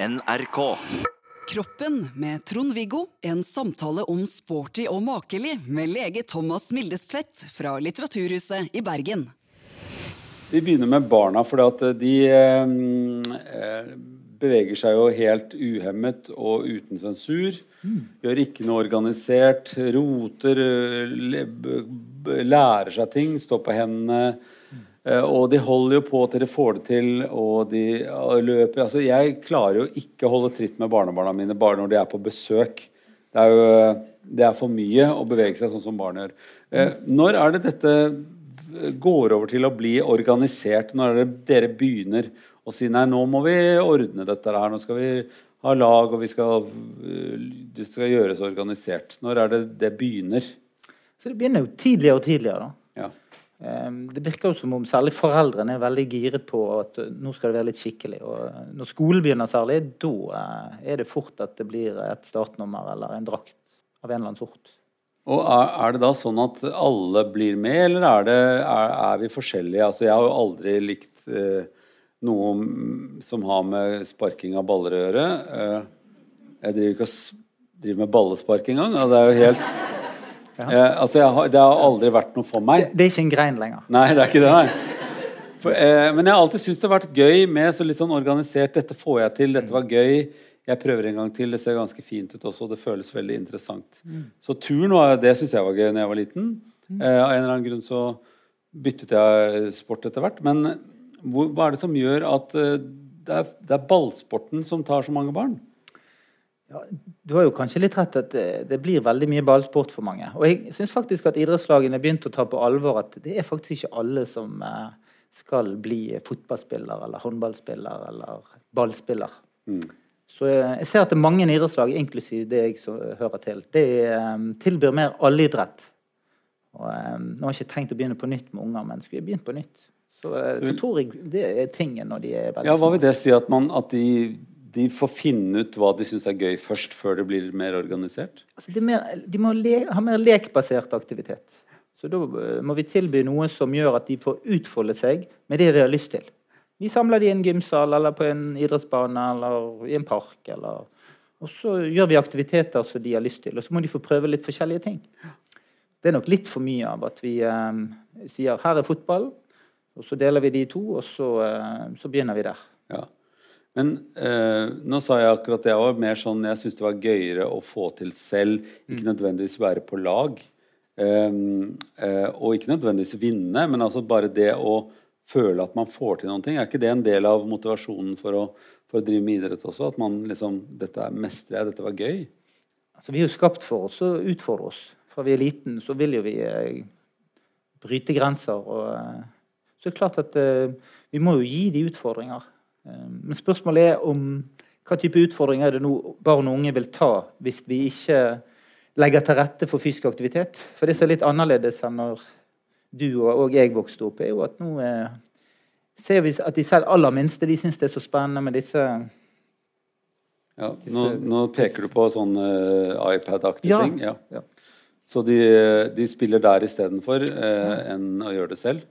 NRK. Kroppen med Trond-Viggo. En samtale om sporty og makelig med lege Thomas Mildestvedt fra Litteraturhuset i Bergen. Vi begynner med barna, for de eh, beveger seg jo helt uhemmet og uten sensur. Gjør ikke noe organisert. Roter, lærer seg ting, står på hendene. Eh, og de holder jo på til de får det til, og de løper altså Jeg klarer jo ikke å holde tritt med barnebarna mine bare når de er på besøk. Det er jo det er for mye å bevege seg sånn som barn gjør. Eh, når er det dette går over til å bli organisert? Når er det dere begynner å si nei, nå må vi ordne dette her, nå skal vi ha lag, og vi skal, det skal gjøres organisert? Når er det det begynner? Så det begynner jo tidligere og tidligere. da. Ehm, Det virker jo som om særlig foreldrene er veldig giret på at eh, nå skal det være litt skikkelig. Og eh, når skolen begynner særlig, da eh, er det fort at det blir et startnummer eller en drakt av en eller annen sort. Og er, er det da sånn at alle blir med, eller er, det, er, er vi forskjellige? Altså, jeg har jo aldri likt eh, noe som har med sparking av baller å gjøre. Eh, jeg driver ikke og driver med ballespark engang. Og det er jo helt eh, Altså, jeg har, det har aldri vært noe for meg. Det, det er ikke en grein lenger. Nei, det er ikke det, nei. For, eh, men jeg har alltid syntes det har vært gøy med så litt sånn organisert Dette får jeg til, dette var gøy. Jeg prøver en gang til. Det ser ganske fint ut også. Det føles veldig interessant. Så turn var, det syns jeg var gøy da jeg var liten. Eh, av en eller annen grunn så byttet jeg sport etter hvert. Men hvor, hva er det som gjør at uh, det, er, det er ballsporten som tar så mange barn? Ja, du har jo kanskje litt rett at det, det blir veldig mye ballsport for mange. Og jeg syns faktisk at idrettslagene begynte å ta på alvor at det er faktisk ikke alle som eh, skal bli fotballspiller eller håndballspiller eller ballspiller. Så eh, jeg ser at det er mange idrettslag, inklusiv det jeg hører til, det eh, tilbyr mer allidrett. Og, nå har jeg ikke tenkt å begynne på nytt med unger, men skulle jeg begynt på nytt, så, så, så tror jeg det er tingen når de er veldig Ja, Hva vil det si? At, man, at de, de får finne ut hva de syns er gøy først, før det blir mer organisert? Altså, er mer, de må le, ha mer lekbasert aktivitet. Så da eh, må vi tilby noe som gjør at de får utfolde seg med det de har lyst til. Vi samler de i en gymsal eller på en idrettsbane eller i en park. Eller, og så gjør vi aktiviteter som de har lyst til, og så må de få prøve litt forskjellige ting. Det er nok litt for mye av at vi eh, sier her er fotball, og så deler vi de i to, og så, eh, så begynner vi der. Ja. Men eh, nå sa jeg akkurat det var mer sånn Jeg syns det var gøyere å få til selv, ikke nødvendigvis være på lag. Eh, eh, og ikke nødvendigvis vinne, men altså bare det å føle at man får til noen ting. Er ikke det en del av motivasjonen for å, for å drive med idrett også? At man liksom Dette er mestrer jeg, dette var gøy. Altså, vi er jo skapt for oss å utfordre oss. Fra vi er liten, så vil jo vi eh, bryte grenser. Og, eh, så er det klart at vi må jo gi de utfordringer. Eh, men spørsmålet er om hva type utfordringer er det nå barn og unge vil ta hvis vi ikke legger til rette for fysisk aktivitet? For det som er litt annerledes enn når du og jeg vokste opp, er jo at nå eh, ser vi at de selv aller minste de syns det er så spennende med disse Ja, nå, nå peker du på sånn eh, iPad-aktige Ja. ting. Ja. Ja. Så de, de spiller der istedenfor eh, enn å gjøre det selv?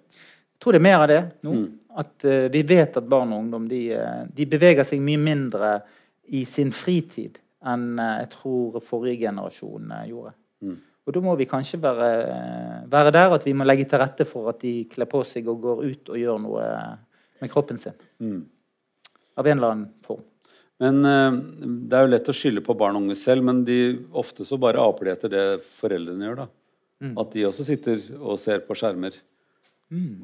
Jeg tror det er mer av det nå. Mm. At uh, vi vet at barn og ungdom de, eh, de beveger seg mye mindre i sin fritid enn uh, jeg tror forrige generasjon uh, gjorde. Mm. Og da må vi kanskje være, være der at vi må legge til rette for at de kler på seg og går ut og gjør noe med kroppen sin. Mm. Av en eller annen form. Men Det er jo lett å skylde på barn og unge selv, men de, ofte så bare aper de etter det foreldrene gjør. da. At de også sitter og ser på skjermer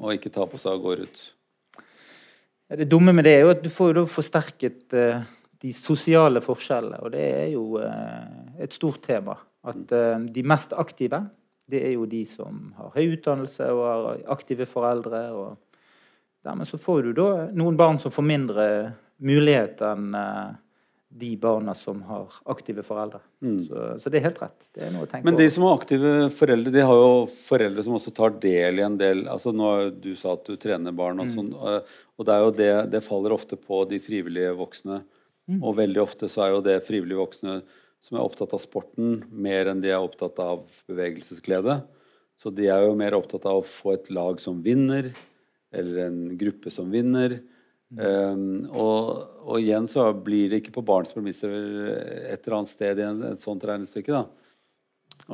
og ikke tar på seg og går ut. Ja, Det dumme med det er jo at du får jo forsterket uh, de sosiale forskjellene, og det er jo uh, et stort tema. At uh, de mest aktive, det er jo de som har høy utdannelse og har aktive foreldre. og Dermed så får du da noen barn som får mindre mulighet enn eh, de barna som har aktive foreldre. Så, så det er helt rett. Det er noe å tenke Men de over. som har aktive foreldre, de har jo foreldre som også tar del i en del altså nå Du sa at du trener barn, og sånn, og det det, det faller ofte på de frivillige voksne. Og veldig ofte så er jo det frivillige voksne som er opptatt av sporten, mer enn de er opptatt av bevegelsesglede. Så de er jo mer opptatt av å få et lag som vinner, eller en gruppe som vinner. Um, og, og, igjen så blir det ikke på barns premisser et eller annet sted i en, et sånt regnestykke. da.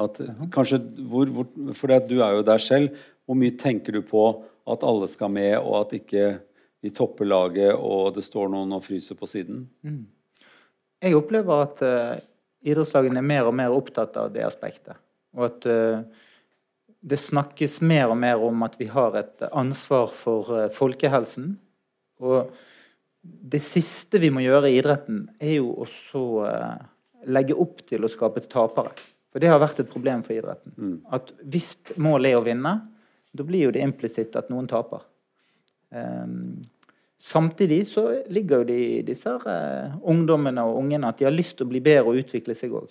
At, kanskje, hvor, hvor, for du er jo der selv. Hvor mye tenker du på at alle skal med, og at ikke vi topper laget og det står noen og fryser på siden? Mm. Jeg opplever at uh, idrettslagene er mer og mer opptatt av det aspektet. Og at uh, det snakkes mer og mer om at vi har et ansvar for uh, folkehelsen. Og det siste vi må gjøre i idretten, er jo også legge opp til å skape tapere. For det har vært et problem for idretten. Mm. At hvis målet er å vinne, da blir jo det implisitt at noen taper. Um, Samtidig så ligger jo de, disse uh, ungdommene og ungene at de har lyst til å bli bedre og utvikle seg òg.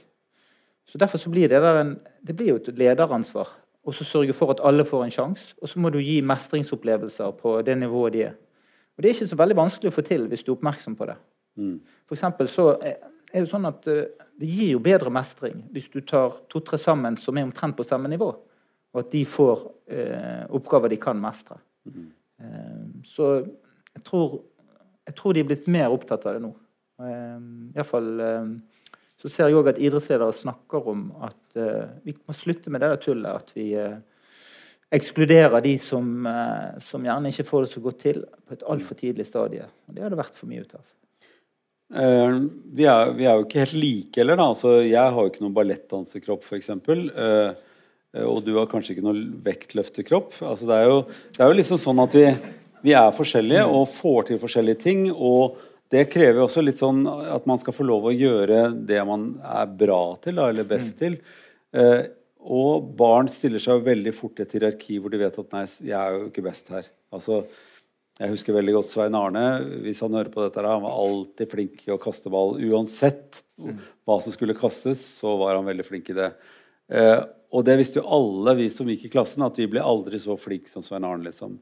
Så Derfor så blir det, en, det blir jo et lederansvar. Og så sørge for at alle får en sjanse. Og så må du gi mestringsopplevelser på det nivået de er. Og Det er ikke så veldig vanskelig å få til hvis du er oppmerksom på det. Mm. For så er det sånn at uh, det gir jo bedre mestring hvis du tar to-tre sammen som er omtrent på samme nivå, og at de får eh, oppgaver de kan mestre. Mm. så jeg tror, jeg tror, de er blitt mer opptatt av det nå. Eh, Iallfall fall, um, så ser jeg òg at idrettsledere snakker om at eh, vi må slutte med det der tullet. At vi uh, ekskluderer de som, uh, som, gjerne ikke får det så godt til på et altfor tidlig stadie. Og det har det vært for mye ut av. Uh, vi, er, vi, er, jo ikke helt like heller. Altså, jeg har jo ikke noen ballettdansekropp, f.eks. Uh, og du har kanskje ikke noen vektløftekropp. Altså, det, er jo, det er jo liksom sånn at vi vi er forskjellige og får til forskjellige ting. og det krever også litt sånn at man skal få lov å gjøre det man er bra til, da, eller best mm. til. Eh, og barn stiller seg veldig fort i et hierarki hvor de vet at nei, jeg er jo ikke best her. Altså, jeg husker veldig godt Svein Arne. Hvis han hører på dette, han var alltid flink i å kaste ball. Uansett hva som skulle kastes, så var han veldig flink i det. Eh, og det visste jo alle vi som gikk i klassen, at vi ble aldri så flinke som Svein Arne. liksom.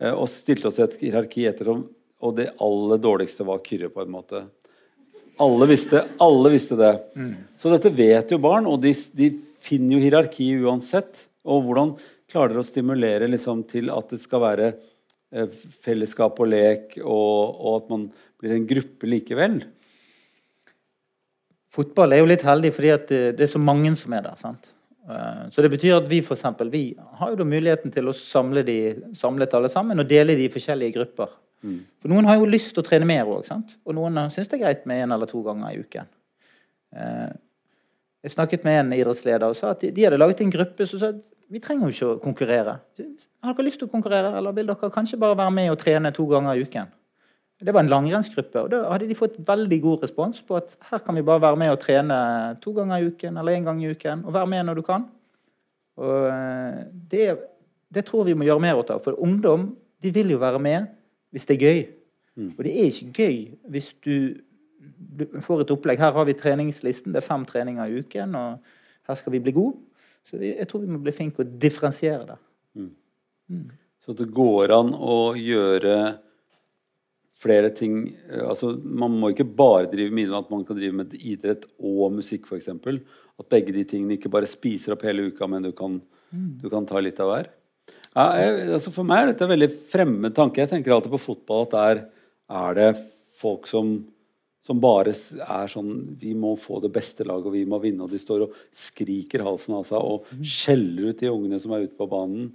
Eh, og stilte oss i et hierarki ettersom Og det aller dårligste var Kyrre, på en måte. Alle visste, alle visste det. Mm. Så dette vet jo barn, og de, de, finner jo hierarki uansett. Og hvordan klarer dere å stimulere liksom, til at det skal være eh, fellesskap og lek, og, og, at man blir en gruppe likevel? Fotball er jo litt heldig fordi det, det er så mange som er der. sant? Eh, så det betyr at vi for eksempel, vi har jo da muligheten til å samle de samlet alle sammen og dele de i forskjellige grupper. Mm. For Noen har jo lyst til å trene mer òg, og noen syns det er greit med én eller to ganger i uken. Jeg snakket med en idrettsleder og sa at de hadde laget en gruppe som sa at vi trenger jo ikke å konkurrere. Har dere lyst til å konkurrere, eller vil dere kanskje bare være med og trene to ganger i uken? Det var en langrennsgruppe, og da hadde de fått veldig god respons på at her kan vi bare være med og trene to ganger i uken eller én gang i uken, og være med når du kan. Og eh, det, det tror vi må gjøre mer av. For ungdom de vil jo være med hvis det er gøy. Mm. Og det er ikke gøy hvis du, du får et opplegg. Her har vi treningslisten, det er fem treninger i uken, og her skal vi bli gode. Så jeg tror vi må bli flinke å differensiere det. Mm. Mm. Så det går an å gjøre flere ting altså Man må ikke bare drive med idrett, man kan drive med idrett og musikk f.eks. At begge de tingene ikke bare spiser opp hele uka, men du kan, mm. du kan ta litt av hver. Ja, jeg, altså for meg er dette en veldig fremmed tanke. Jeg tenker alltid på fotball at der er det folk som, som bare er sånn Vi må få det beste laget, og vi må vinne. Og de står og skriker halsen av seg og mm. skjeller ut de ungene som er ute på banen.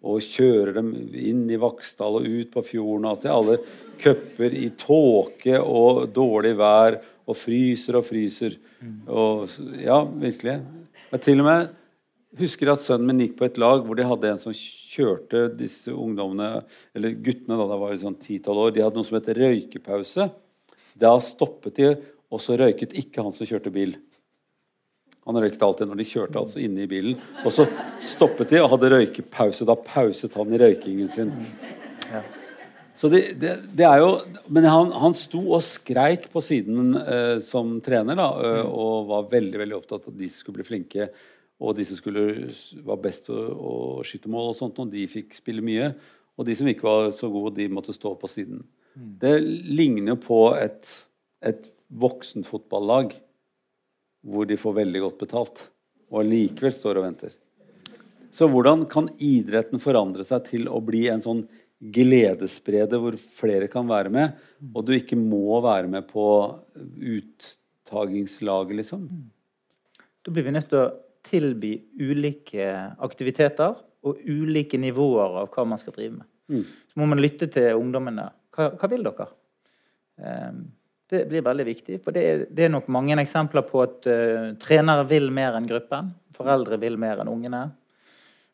Og kjører dem inn i Vaksdal og ut på fjorden. Altså, alle cuper i tåke og dårlig vær og fryser og fryser. Og, ja, virkelig. Jeg til og med husker at sønnen min gikk på et lag hvor de hadde en som kjørte disse ungdommene, eller guttene, da, da var jo sånn 10-12 år, de hadde noe som het røykepause. Da stoppet de, og så røyket ikke han som kjørte bil. Han røyket alltid når de kjørte altså inne i bilen. Og så stoppet de og hadde røykepause. Da pauset han i røykingen sin. Ja. Så det, det, det, er jo Men han, han sto og skreik på siden eh, som trener da, eh, og var veldig veldig opptatt av at de skulle bli flinke. Og de som skulle, var best å, å skyte mål, og sånt, og de fikk spille mye. Og de som ikke var så gode, de måtte stå på siden. Mm. Det ligner på et, et voksent fotballag hvor de får veldig godt betalt, og allikevel står og venter. Så hvordan kan idretten forandre seg til å bli en sånn gledesspreder hvor flere kan være med, og du ikke må være med på uttagingslaget, liksom. Da blir vi nødt til å tilby ulike aktiviteter og ulike nivåer av hva man skal drive med. Mm. Så må man lytte til ungdommene. Hva, hva vil dere? Um, det blir veldig viktig. For det er, det er nok mange eksempler på at uh, trenere vil mer enn gruppen. Foreldre vil mer enn ungene.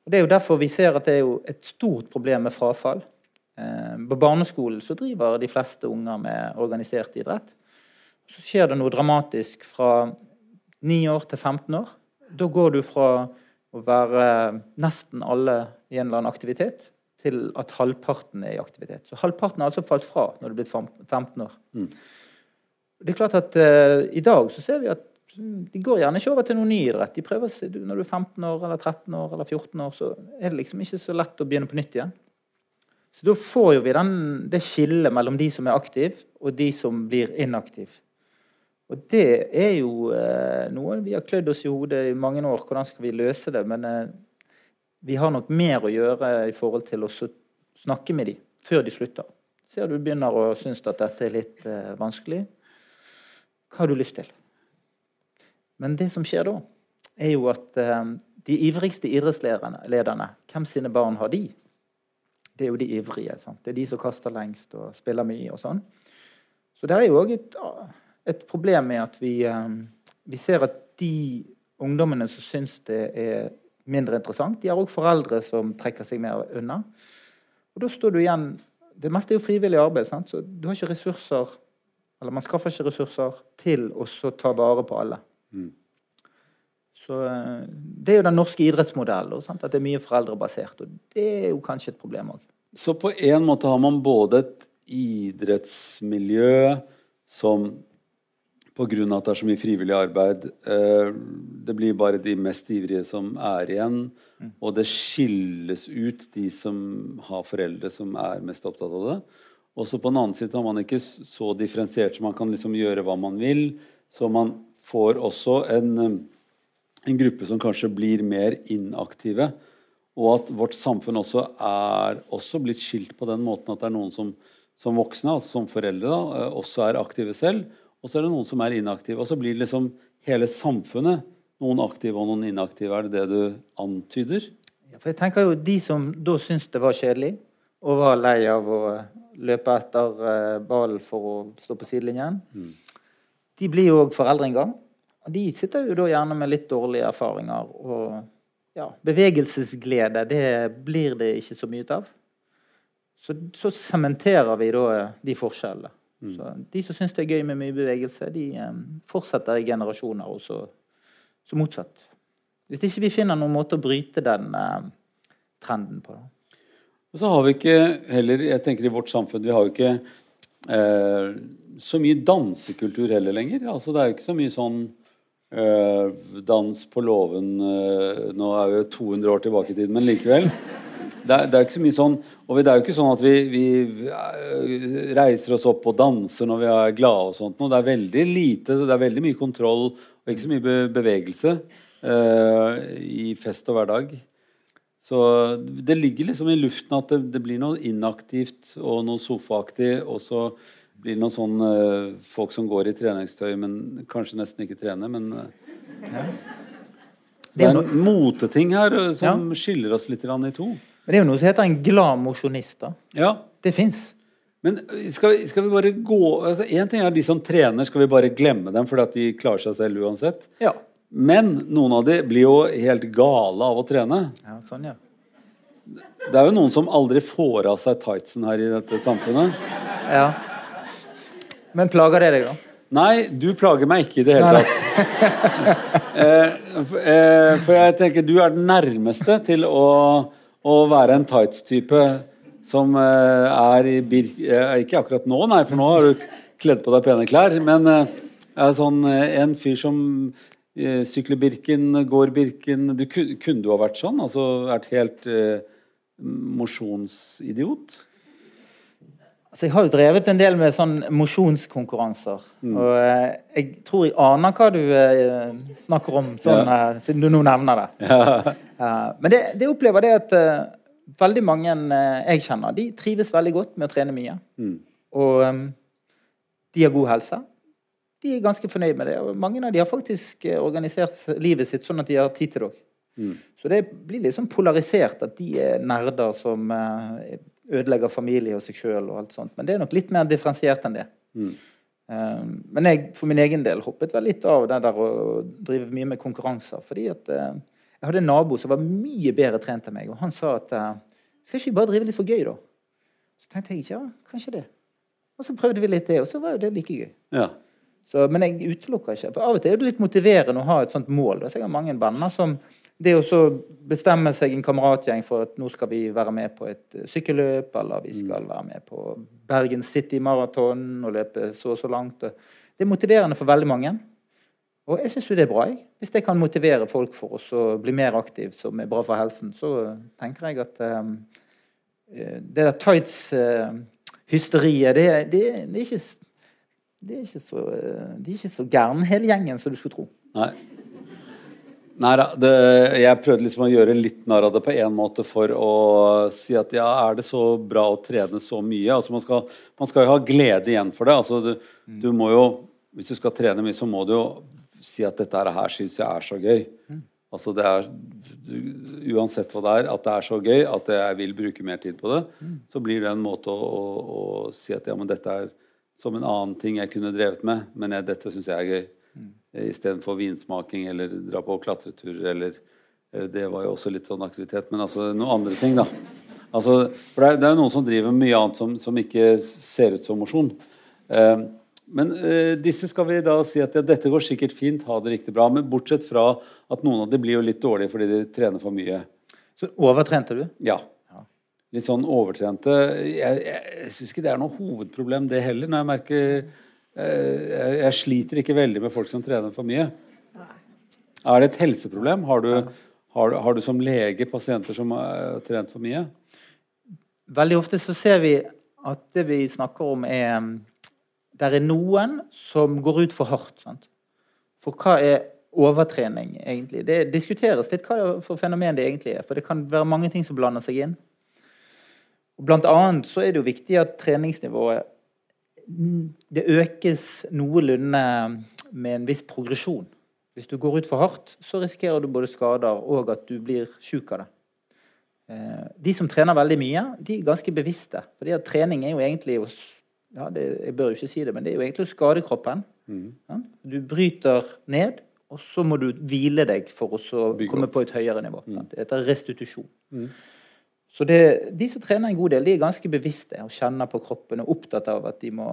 Og Det er jo derfor vi ser at det er et stort problem med frafall. Uh, på barneskolen så driver de fleste unger med organisert idrett. Så skjer det noe dramatisk fra 9 år til 15 år. Da går du fra å være nesten alle i en eller annen aktivitet, til at halvparten er i aktivitet. Så halvparten har altså falt fra når du er blitt 15 år. Mm. Det er klart at uh, I dag så ser vi at de går gjerne ikke over til noen ny idrett. De prøver seg, Når du er 15 år, eller 13 år eller 14 år, så er det liksom ikke så lett å begynne på nytt igjen. Så da får jo vi den, det skillet mellom de som er aktive, og de som blir inaktive. Og det er jo eh, noe vi har klødd oss i hodet i mange år. Hvordan skal vi løse det? Men eh, vi har nok mer å gjøre i forhold til å snakke med dem før de slutter. Ser du begynner å synes at dette er litt eh, vanskelig, hva har du lyst til? Men det som skjer da, er jo at eh, de ivrigste idrettslederne, hvem sine barn har de? Det er jo de ivrige. Sant? Det er de som kaster lengst og spiller mye og sånn. Så det er jo òg et, et, problem med at vi, eh, vi ser at de ungdommene som syns det er mindre interessant, de har òg foreldre som trekker seg mer unna. Og da står du igjen Det meste er jo frivillig arbeid, sant? så du har ikke ressurser eller man skaffer ikke ressurser til å ta vare på alle. Mm. Så eh, Det er jo den norske idrettsmodellen, sant? at det er mye foreldrebasert. og Det er jo kanskje et problem òg. Så på en måte har man både et idrettsmiljø som pga. at det er så mye frivillig arbeid eh, Det blir bare de mest ivrige som er igjen. Mm. Og det skilles ut de som har foreldre som er mest opptatt av det. Og så på den annen side har man ikke så differensiert så man kan liksom gjøre hva man vil. Så man får også en, en gruppe som kanskje blir mer inaktive. Og at vårt samfunn også er også blitt skilt på den måten at det er noen som, som voksne, altså som foreldre, da, eh, også er aktive selv. Og så er det noen som er inaktive. Og så blir liksom hele samfunnet noen aktive og noen inaktive. Er det det du antyder? Ja, for jeg tenker jo De som da syntes det var kjedelig, og var lei av å løpe etter uh, ballen for å stå på sidelinjen. Mm. De blir jo òg foreldre en gang. Og de sitter jo da gjerne med litt dårlige erfaringer. Og ja, bevegelsesglede, det blir det ikke så mye av. Så sementerer vi da de forskjellene. Mm. Så de som syns det er gøy med mye bevegelse, de fortsetter i generasjoner, og så, så, motsatt. Hvis ikke vi finner noen måte å bryte den uh, trenden på. Da. Og så har vi ikke heller jeg tenker i vårt samfunn, vi har jo ikke eh, så mye dansekultur heller lenger. Altså Det er jo ikke så mye sånn eh, dans på låven eh, Nå er vi jo 200 år tilbake i tid, men likevel. Det er, det er, ikke så mye sånn Og det er jo ikke sånn at vi, vi eh, reiser oss opp og danser når vi er glade og sånt. Det er veldig lite, det er veldig mye kontroll og ikke så mye bevegelse uh, i fest og hverdag. Så det ligger liksom i luften at det, det blir noe inaktivt og noe sofaaktig. Og så blir det noen sånn uh, folk som går i treningstøy, men kanskje nesten ikke trener. Men uh, ja. Det er en moteting her uh, som ja. skiller oss litt i to. Men det er jo noe som heter en glad mosjonist. Ja. Det fins. Men skal vi, skal vi, bare gå altså ting er de som trener, skal vi bare glemme dem fordi at de klarer seg selv uansett? Ja. Men noen av de blir jo helt gale av å trene. Ja, sånn, ja. Det er jo noen som aldri får av seg tightsen her i dette samfunnet. Ja. Men plager det deg, da? Nei, du plager meg ikke i det hele tatt. eh, eh, for jeg tenker du er den nærmeste til å, å være en tights-type som eh, er i birk... Ikke akkurat nå, nei, for nå har du kledd på deg pene klær. Men er sånn, en fyr som sykler Birken, går Birken du, Kunne du ha vært sånn? Altså vært helt eh, mosjonsidiot? Altså, jeg har jo drevet en del med sånn mosjonskonkurranser. Mm. Og eh, jeg tror jeg aner hva du eh, snakker om, sånn, ja. Eh, siden du nå nevner det. Ja. men det, det opplever det at eh, veldig mange eh, jeg kjenner, de trives veldig godt med å trene mye. Mm. Og um, de har god helse. De er ganske fornøyd med det. Og mange av de har faktisk organisert livet sitt sånn at de har tid til det òg. Mm. Så det blir litt liksom polarisert at de er nerder som ødelegger familie og seg sjøl og alt sånt. Men det er nok litt mer differensiert enn det. Mm. Um, men jeg for min egen del hoppet vel litt av det der å drive mye med konkurranser. fordi at uh, jeg hadde en nabo som var mye bedre trent enn meg, og han sa at uh, skal ikke vi bare drive litt for gøy, da? Så tenkte jeg ja, kanskje det. Og så prøvde vi litt det, og så var jo det like gøy. Ja. Så, men jeg utelukker ikke. For av og til er det litt motiverende å ha et sånt mål. Da. Så jeg har mange venner som det å så bestemme seg en kameratgjeng for at nå skal vi være med på et eh, sykkelløp, eller vi skal være med på Bergen City Marathon og løpe så og så langt. Det er motiverende for veldig mange. Og jeg syns jo det er bra. Jeg. Hvis det kan motivere folk for oss å bli mer aktiv, som er bra for helsen, så tenker jeg at um, det der tights-hysteriet, det, det, det, er ikke det er ikke så, så gæren, hele gjengen, som du skulle tro. Nei. Nei da. Jeg prøvde liksom å gjøre litt narr av det på én måte for å si at ja, er det så bra å trene så mye? Altså Man skal, man skal jo ha glede igjen for det. Altså du, mm. du, må jo, Hvis du skal trene mye, så må du jo si at dette her syns jeg er så gøy. Mm. Altså det er Uansett hva det er, at det er så gøy at jeg vil bruke mer tid på det, mm. så blir det en måte å, å, å, si at ja, men dette er som en annen ting jeg kunne drevet med, men jeg, dette syns jeg er gøy. Mm. Istedenfor vinsmaking eller dra på klatreturer eller, eller, Det var jo også litt sånn aktivitet, men altså noen andre ting, da. Altså, for det er, det er noen som driver med mye annet som, som ikke ser ut som mosjon. Eh, men eh, disse skal vi da si at ja, dette går sikkert fint, ha det riktig bra. Men bortsett fra at noen av de blir jo litt dårlige fordi de trener for mye. Så overtrente du? Ja. Litt sånn overtrente. Jeg, jeg, jeg syns ikke det er noe hovedproblem, det heller. når jeg merker eh, jeg, jeg, sliter ikke veldig med folk som trener for mye. Er det et helseproblem? Har du, har, har du som lege pasienter som har trent for mye? Veldig ofte så ser vi at det vi snakker om, er det er noen som går ut for hardt. Sant? For hva er overtrening, egentlig? Det diskuteres litt hva for fenomen det egentlig er. For det kan være mange ting som blander seg inn. Og blant annet så er det jo viktig at treningsnivået det økes noenlunde med en viss progresjon. Hvis du går ut for hardt, så risikerer du både skader og at du blir sjuk av det. Eh, de som trener veldig mye, de er ganske bevisste. fordi at trening er jo egentlig å ja, det, Jeg bør jo ikke si det, men det er jo egentlig å skade kroppen. Mm. Ja? Du bryter ned, og så må du hvile deg for å komme på et høyere nivå. Mm. Det heter restitusjon. Mm. Så det, De som trener en god del, de er ganske bevisste og kjenner på kroppen og opptatt av at de må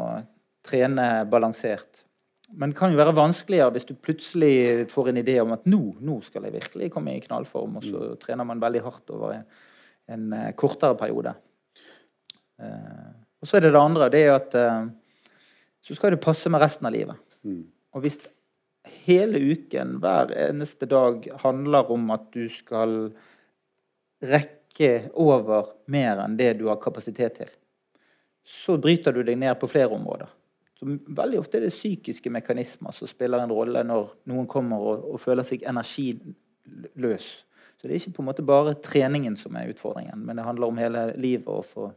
trene balansert. Men det kan jo være vanskeligere hvis du plutselig får en idé om at nå, nå skal jeg virkelig komme i knallform, og så mm. trener man veldig hardt over en, en uh, kortere periode. Uh, og så er det det andre. det er at uh, Så skal det passe med resten av livet. Mm. Og hvis hele uken, hver eneste dag, handler om at du skal rekke over mer enn det du har kapasitet til, så bryter du deg ned på flere områder. Så veldig ofte er det psykiske mekanismer som spiller en rolle når noen kommer og, og føler seg energiløs. Så det er ikke på en måte bare treningen som er utfordringen, men det handler om hele livet. og for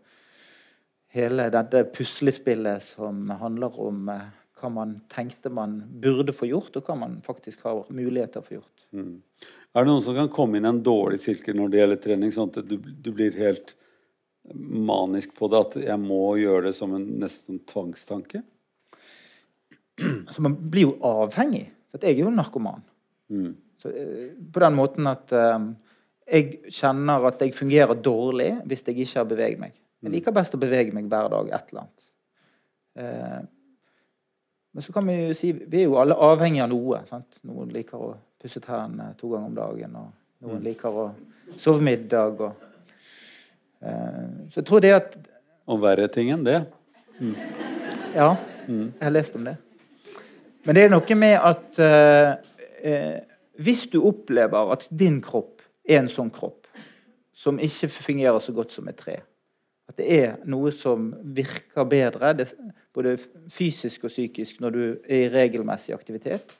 hele dette puslespillet som handler om eh, hva man tenkte man burde få gjort, og hva man faktisk har muligheter for gjort. Mm. Er det noen som kan komme inn i en dårlig sirkel når det gjelder trening, sånn at du, du, blir helt manisk på det, at jeg må gjøre det som en nesten tvangstanke? Altså, man blir jo avhengig. Så jeg er jo narkoman. Mm. Så, eh, på den måten at um, jeg kjenner at jeg fungerer dårlig hvis jeg ikke har beveget meg. Jeg liker best å bevege meg hver dag et eller annet. Uh, men så kan vi jo si vi er jo alle avhengig av noe. Sant? Noen liker å pusse tennene to ganger om dagen, og noen mm. liker å sove middag. Og, uh, så jeg tror det at Og verre ting enn det. Mm. Ja, mm. jeg har lest om det. Men det er noe med at uh, uh, hvis du opplever at din kropp er en sånn kropp som ikke fungerer så godt som et tre, at det er noe som virker bedre, det, både fysisk og psykisk, når du er i regelmessig aktivitet.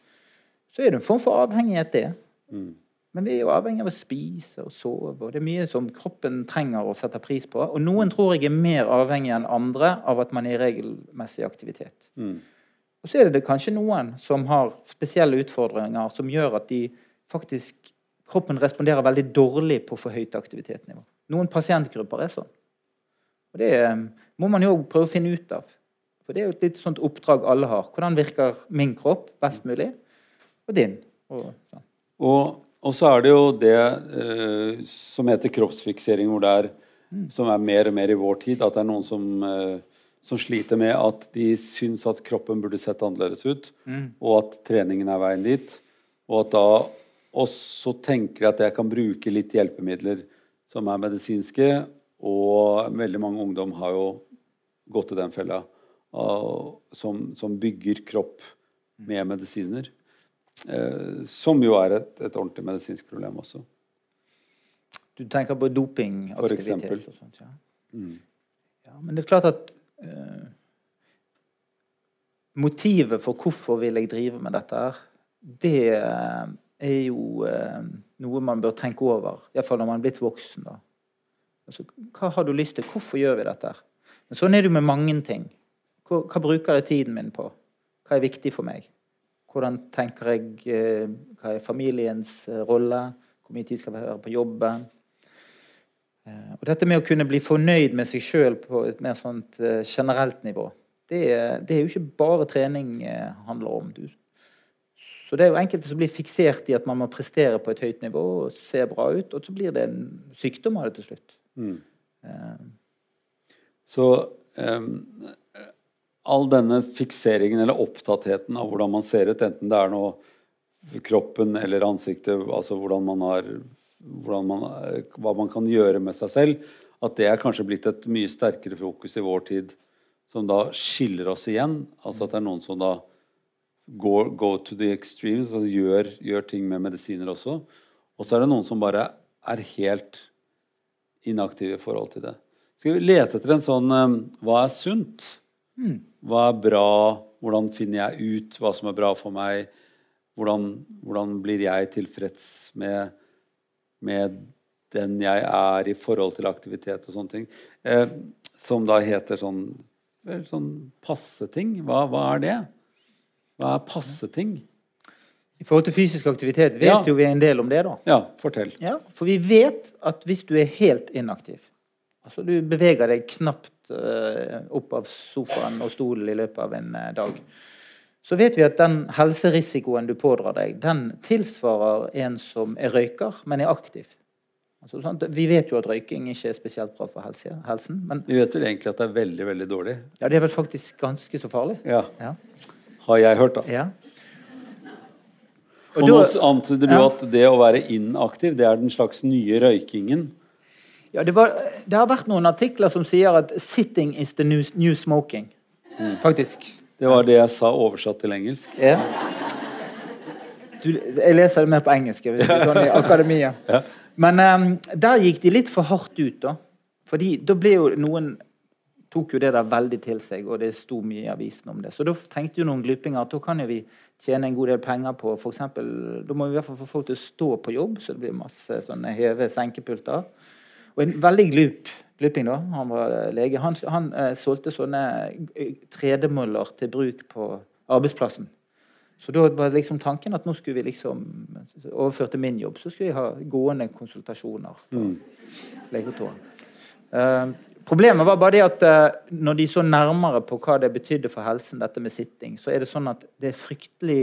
Så er det en form for avhengighet, det. Mm. Men vi er jo avhengig av å spise og sove. og Det er mye som kroppen trenger å sette pris på. Og noen tror jeg er mer avhengig enn andre av at man er i regelmessig aktivitet. Mm. Og så er det kanskje noen som har spesielle utfordringer som gjør at de faktisk kroppen responderer veldig dårlig på for høyt aktivitetsnivå. Noen pasientgrupper er sånn. Og Det eh, må man jo prøve å finne ut av. For Det er jo et litt sånt oppdrag alle har. Hvordan virker min kropp best mulig, og din. Og, sånn. Og, og så er det jo det eh, som heter kroppsfiksering, hvor det er, som er mer og mer i vår tid, at det er noen som, eh, som sliter med at de syns at kroppen burde sett annerledes ut, og at treningen er veien dit. Og at da også tenker jeg at jeg kan bruke litt hjelpemidler som er medisinske, og veldig mange ungdom har jo gått i den fella, uh, som, som bygger kropp med medisiner. Eh, som jo er et, et ordentlig medisinsk problem også. Du tenker på dopingaktivitet og sånt? Ja. Mm. ja. Men det er klart at eh, Motivet for hvorfor vil jeg drive med dette, her, det eh, er jo eh, noe man bør tenke over. Iallfall når man er blitt voksen. da. Altså, hva har du lyst til? Hvorfor gjør vi dette? her? Men sånn er det jo med mange ting. Hva, hva bruker jeg tiden min på? Hva er viktig for meg? Hvordan tenker jeg eh, Hva er familiens eh, rolle? Hvor mye tid skal være på jobben? Eh, Og dette med å kunne bli fornøyd med seg sjøl på et mer sånt generelt nivå, det, det er jo ikke bare trening handler om. Du. Så det er jo enkelte som blir fiksert i at man må prestere på et høyt nivå og se bra ut, og så blir det en sykdom av det til slutt. Mm. Um. Så em, all denne fikseringen eller opptattheten av hvordan man ser ut, enten det er noe kroppen eller ansiktet, altså hvordan man har man, hva man kan gjøre med seg selv, at det er kanskje blitt et mye sterkere fokus i vår tid, som da skiller oss igjen. Altså at det er noen som da går go to the extremes, altså gjør, gjør ting med medisiner også. Og så er det noen som bare er helt inaktive i forhold til det. Skal vi lete etter en sånn eh, Hva er sunt? Hva er bra? Hvordan finner jeg ut hva som er bra for meg? Hvordan, hvordan blir jeg tilfreds med, med den jeg er i forhold til aktivitet og sånne ting? Eh, som da heter sånn, sånn passe ting. Hva, hva er det? Hva er passe ting? I forhold til fysisk aktivitet vet Ja. jo vi en del om det, da. Ja, fortell. Ja, for vi vet at hvis du er helt inaktiv, altså du beveger deg knapt eh, opp av sofaen og stolen i løpet av en eh, dag, så vet vi at den helserisikoen du pådrar deg, den tilsvarer en som er røyker, men er aktiv. Altså, sant? Vi vet jo at røyking ikke er spesielt bra for helse, helsen, men Vi vet vel egentlig at det er veldig, veldig dårlig. ja, det er vel faktisk ganske så farlig. Ja, Ja. Har jeg hørt, da. ja. Og Og nå antyder du Ja. at det å være inaktiv, det er den slags nye røykingen. Ja, det, var, det har vært noen artikler som sier at 'sitting is the new, new smoking'. Faktisk. Det var det jeg sa oversatt til engelsk. Ja. Du, jeg leser det mer på engelsk sånn i akademia. Men um, der gikk de litt for hardt ut, da. Fordi da ble jo noen tok jo det der veldig til seg, og det sto mye i avisen om det. Så da tenkte jo noen glupinger at da kan jo vi tjene en god del penger på eksempel, Da må vi i hvert fall få folk til å stå på jobb, så det blir masse sånne heve-senkepulter. Og en veldig glup Gluping, da, han var lege, han, han eh, solgte sånne eh, tredemøller til bruk på arbeidsplassen. Så da var liksom tanken at nå skulle vi liksom overføre til min jobb, så skulle jeg ha gående konsultasjoner på legekontoret. Eh, problemet var bare det at eh, når de så nærmere på hva det betydde for helsen, dette med sitting, så er det sånn at det er fryktelig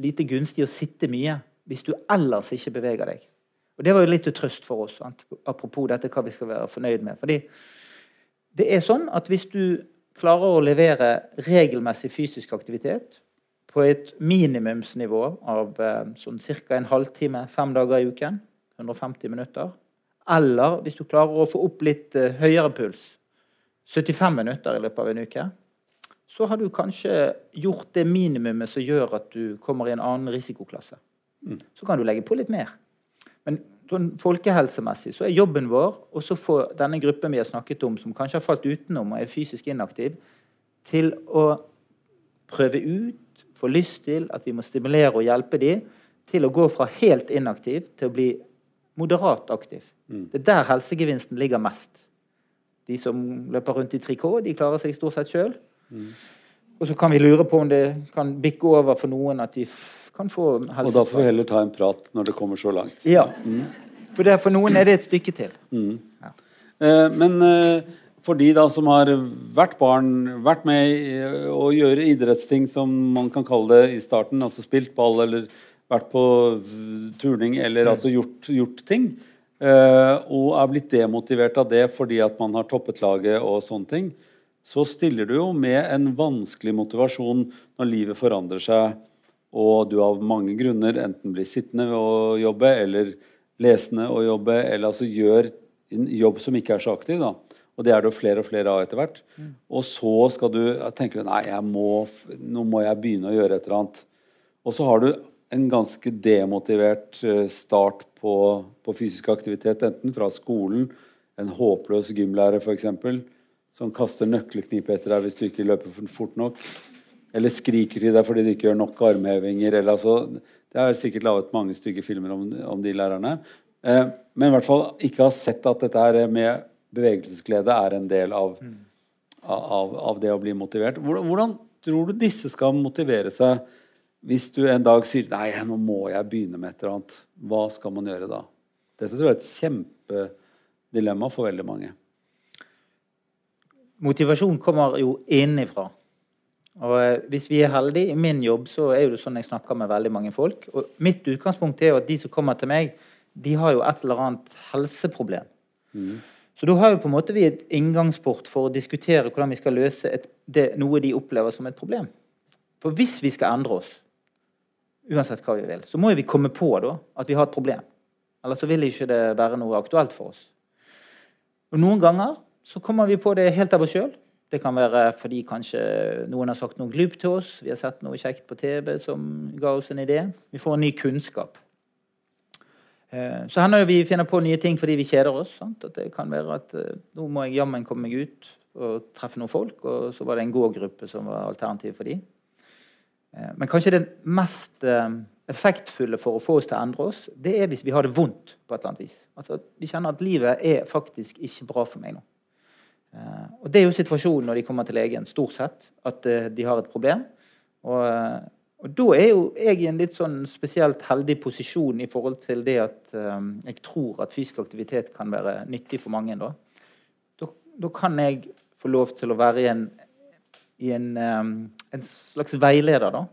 lite gunstig å sitte mye hvis du ellers ikke beveger deg. Og Det var jo litt til trøst for oss, sant? apropos dette hva vi skal være fornøyd med. Fordi det er sånn at hvis du klarer å levere regelmessig fysisk aktivitet på et minimumsnivå av eh, sånn ca. en halvtime fem dager i uken, 150 minutter, eller hvis du klarer å få opp litt eh, høyere puls, 75 minutter i løpet av en uke, så har du kanskje gjort det minimumet som gjør at du kommer i en annen risikoklasse. Så kan du legge på litt mer. Men sånn folkehelsemessig så er jobben vår å så få denne gruppen vi har snakket om, som kanskje har falt utenom og er fysisk inaktiv, til å prøve ut, få lyst til, at vi må stimulere og hjelpe dem til å gå fra helt inaktiv til å bli moderat aktiv. Det er der helsegevinsten ligger mest. De som løper rundt i trikot, de klarer seg stort sett sjøl. Og så kan vi lure på om det kan bikke over for noen at de kan få Og da får vi heller ta en prat når det kommer så langt. Ja. For, det, for noen er det et stykke til. Eh, men eh, for de da som har vært barn, vært med å gjøre idrettsting som man kan kalle det i starten, altså spilt ball eller vært på turning eller altså gjort, gjort ting, eh, og er blitt demotivert av det fordi at man har toppet laget og sånne ting, så stiller du jo med en vanskelig motivasjon når livet forandrer seg, og du av mange grunner enten blir sittende og jobbe, eller lesende og jobbe, eller altså gjør en jobb som ikke er så aktiv. da. Og det er det jo flere og flere av etter hvert. Og så skal du tenker du, nei, må, nå må jeg begynne å gjøre et eller annet. Og så har du en ganske demotivert eh, start på, på fysisk aktivitet, enten fra skolen, en håpløs gymlærer f.eks., som kaster nøkkelknipet etter deg hvis du ikke løper fort nok, eller skriker til deg fordi du ikke gjør nok armhevinger. eller altså, Det er sikkert laget mange stygge filmer om, om de lærerne. Eh, men i hvert fall ikke har sett at dette her med bevegelsesglede er en del av, av, av det å bli motivert. Hvordan, hvordan tror du disse skal motivere seg hvis du en dag sier nei, nå må jeg begynne med et eller annet? Hva skal man gjøre da? Dette tror jeg er et kjempedilemma for veldig mange. Motivasjon kommer jo innenfra. Og eh, hvis vi er heldige, i min jobb så er det sånn jeg snakker med veldig mange folk. Og mitt utgangspunkt er jo at de som kommer til meg, de har jo et eller annet helseproblem. Så da har jo på en måte vi et inngangsport for å diskutere hvordan vi skal løse et, det, noe de opplever som et problem. For hvis vi skal endre oss, uansett hva vi vil, så må vi komme på da at vi har et problem. Eller så vil ikke det være noe aktuelt for oss. Og noen ganger så kommer vi på det helt av oss sjøl. Det kan være fordi kanskje noen har sagt noe glupt til oss. Vi har sett noe kjekt på TV som ga oss en idé. Vi får en ny kunnskap. Eh, Så hender det vi finner på nye ting fordi vi kjeder oss. Sant? At det kan være at eh, nå må jeg jammen komme meg ut og treffe noen folk, og så var det en gågruppe som var alternativ for de. Eh, Men kanskje det mest effektfulle for å få oss til å endre oss, det er hvis vi har det vondt på et eller annet vis. Altså Vi kjenner at livet er faktisk ikke bra for meg nå. Eh, Og Det er jo situasjonen når de kommer til legen, stort sett, at eh, de har et problem. Og, eh, og da er jo jeg i en litt sånn spesielt heldig posisjon i forhold til det at jeg tror at fysisk aktivitet kan være nyttig for mange. Da, da, da kan jeg få lov til å være i en, i en, en slags veileder, da.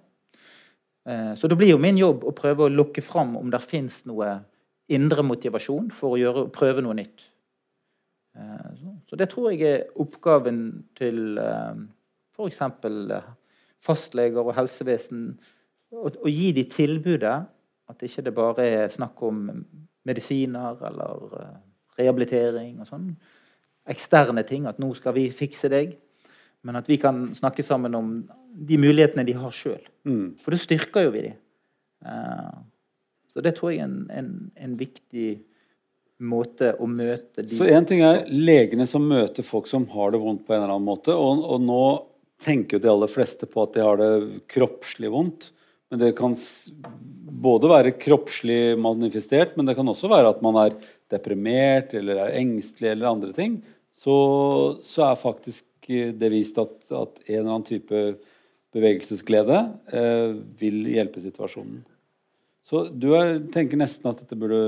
Så det blir jo min jobb å prøve å lokke fram om det fins noe indre motivasjon for å gjøre, prøve noe nytt. Eh, så- det tror jeg er oppgaven til f.eks. fastleger og helsevesen. Å gi de tilbudet. At ikke det bare er snakk om medisiner eller eh, rehabilitering og sånn. Eksterne ting. At 'nå skal vi fikse deg'. Men at vi kan snakke sammen om de mulighetene de har sjøl. Mm. For det styrker jo vi de. Eh, Så det tror jeg er en, en, en viktig måte å møte de Så én ting er legene som møter folk som har det vondt på en eller annen måte. Og, og nå tenker jo de aller fleste på at de har det kroppslig vondt. Men det kan både være kroppslig manifestert, men det kan også være at man er deprimert eller er engstelig eller andre ting. Så, så er faktisk eh, det vist at, at en eller annen type bevegelsesglede eh, vil hjelpe situasjonen. Så du er, tenker nesten at dette burde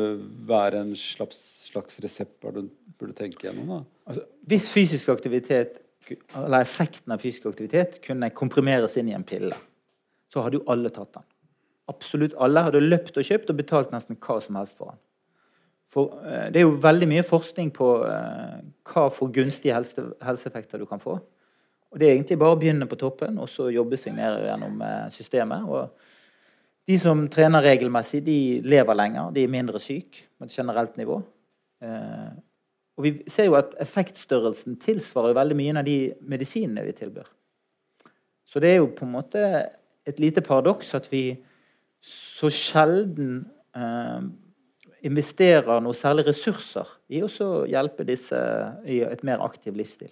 være en slags, slags resept du burde tenke gjennom? Altså, hvis fysisk aktivitet, eller effekten av fysisk aktivitet kunne komprimeres inn i en pille, så hadde jo alle tatt den. Absolutt alle hadde løpt og kjøpt og betalt nesten hva som helst for den. For eh, Det er jo veldig mye forskning på eh, hva for gunstige helse, helseeffekter du kan få. Og Det er egentlig bare å begynne på toppen og så jobbe seg ned gjennom eh, systemet. og de som trener regelmessig, de lever lenger, de er mindre syke på et generelt nivå. Eh, og vi ser jo at effektstørrelsen tilsvarer veldig mye av de medisinene vi tilbyr. Så det er jo på en måte et lite paradoks at vi så sjelden eh, investerer noe særlig ressurser i å hjelpe disse i et mer aktiv livsstil.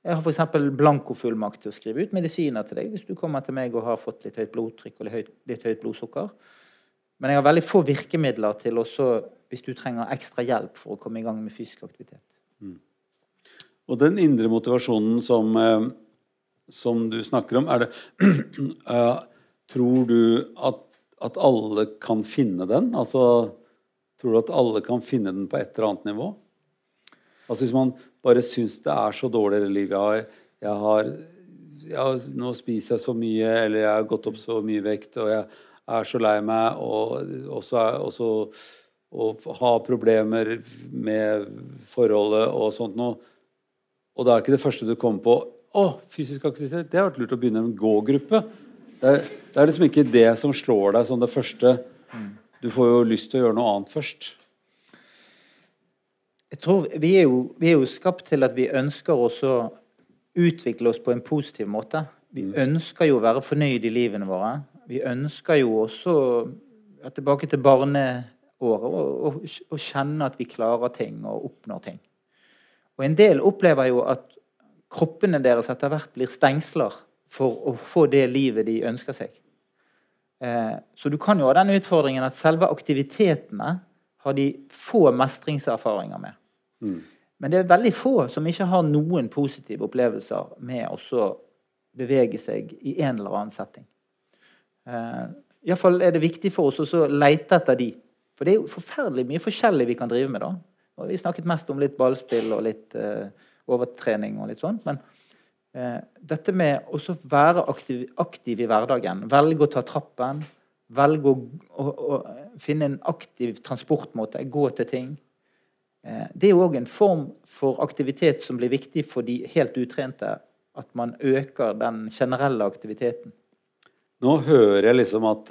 Jeg har f.eks. blankofullmakt til å skrive ut medisiner til deg hvis du kommer til meg og har fått litt høyt blodtrykk og litt høyt, litt høyt blodsukker. Men jeg har veldig få virkemidler til også hvis du trenger ekstra hjelp for å komme i gang med fysisk aktivitet. Og den indre motivasjonen som, eh, som du snakker om, er det eh, Tror du at, at alle kan finne den? Altså, tror du at alle kan finne den på et eller annet nivå? Altså Hvis man bare syns det er så dårlig i livet jeg har, jeg har, ja, Nå spiser jeg så mye, eller jeg har gått opp så mye vekt, og jeg er så lei meg, og også, også og ha problemer med forholdet og sånt noe. Og da er ikke det første du kommer på å, fysisk aktivitet. Det har vært lurt å begynne en gågruppe. Det er, det er liksom ikke det som slår deg som det første. Du får jo lyst til å gjøre noe annet først. Jeg tror Vi er jo, vi er jo skapt til at vi ønsker oss å utvikle oss på en positiv måte. Vi ønsker jo å være fornøyd i livene våre. Vi ønsker jo også ja, tilbake til barneåret å kjenne at vi klarer ting og oppnår ting. Og En del opplever jo at kroppene deres etter hvert blir stengsler for å få det livet de ønsker seg. Eh, så du kan jo ha den utfordringen at selve aktivitetene har de få mestringserfaringer med. Mm. Men det er veldig få som ikke har noen positive opplevelser med å bevege seg i en eller annen setting. Uh, Iallfall er det viktig for oss å lete etter de. For det er jo forferdelig mye forskjellig vi kan drive med. da. Og vi snakket mest om litt ballspill og litt uh, overtrening og litt sånt. Men uh, dette med å være aktiv, aktiv, i hverdagen, velge å ta trappen, velge å, å, å finne en aktiv transportmåte, gå til ting Det er òg en form for aktivitet som blir viktig for de helt utrente. At man øker den generelle aktiviteten. Nå hører jeg liksom at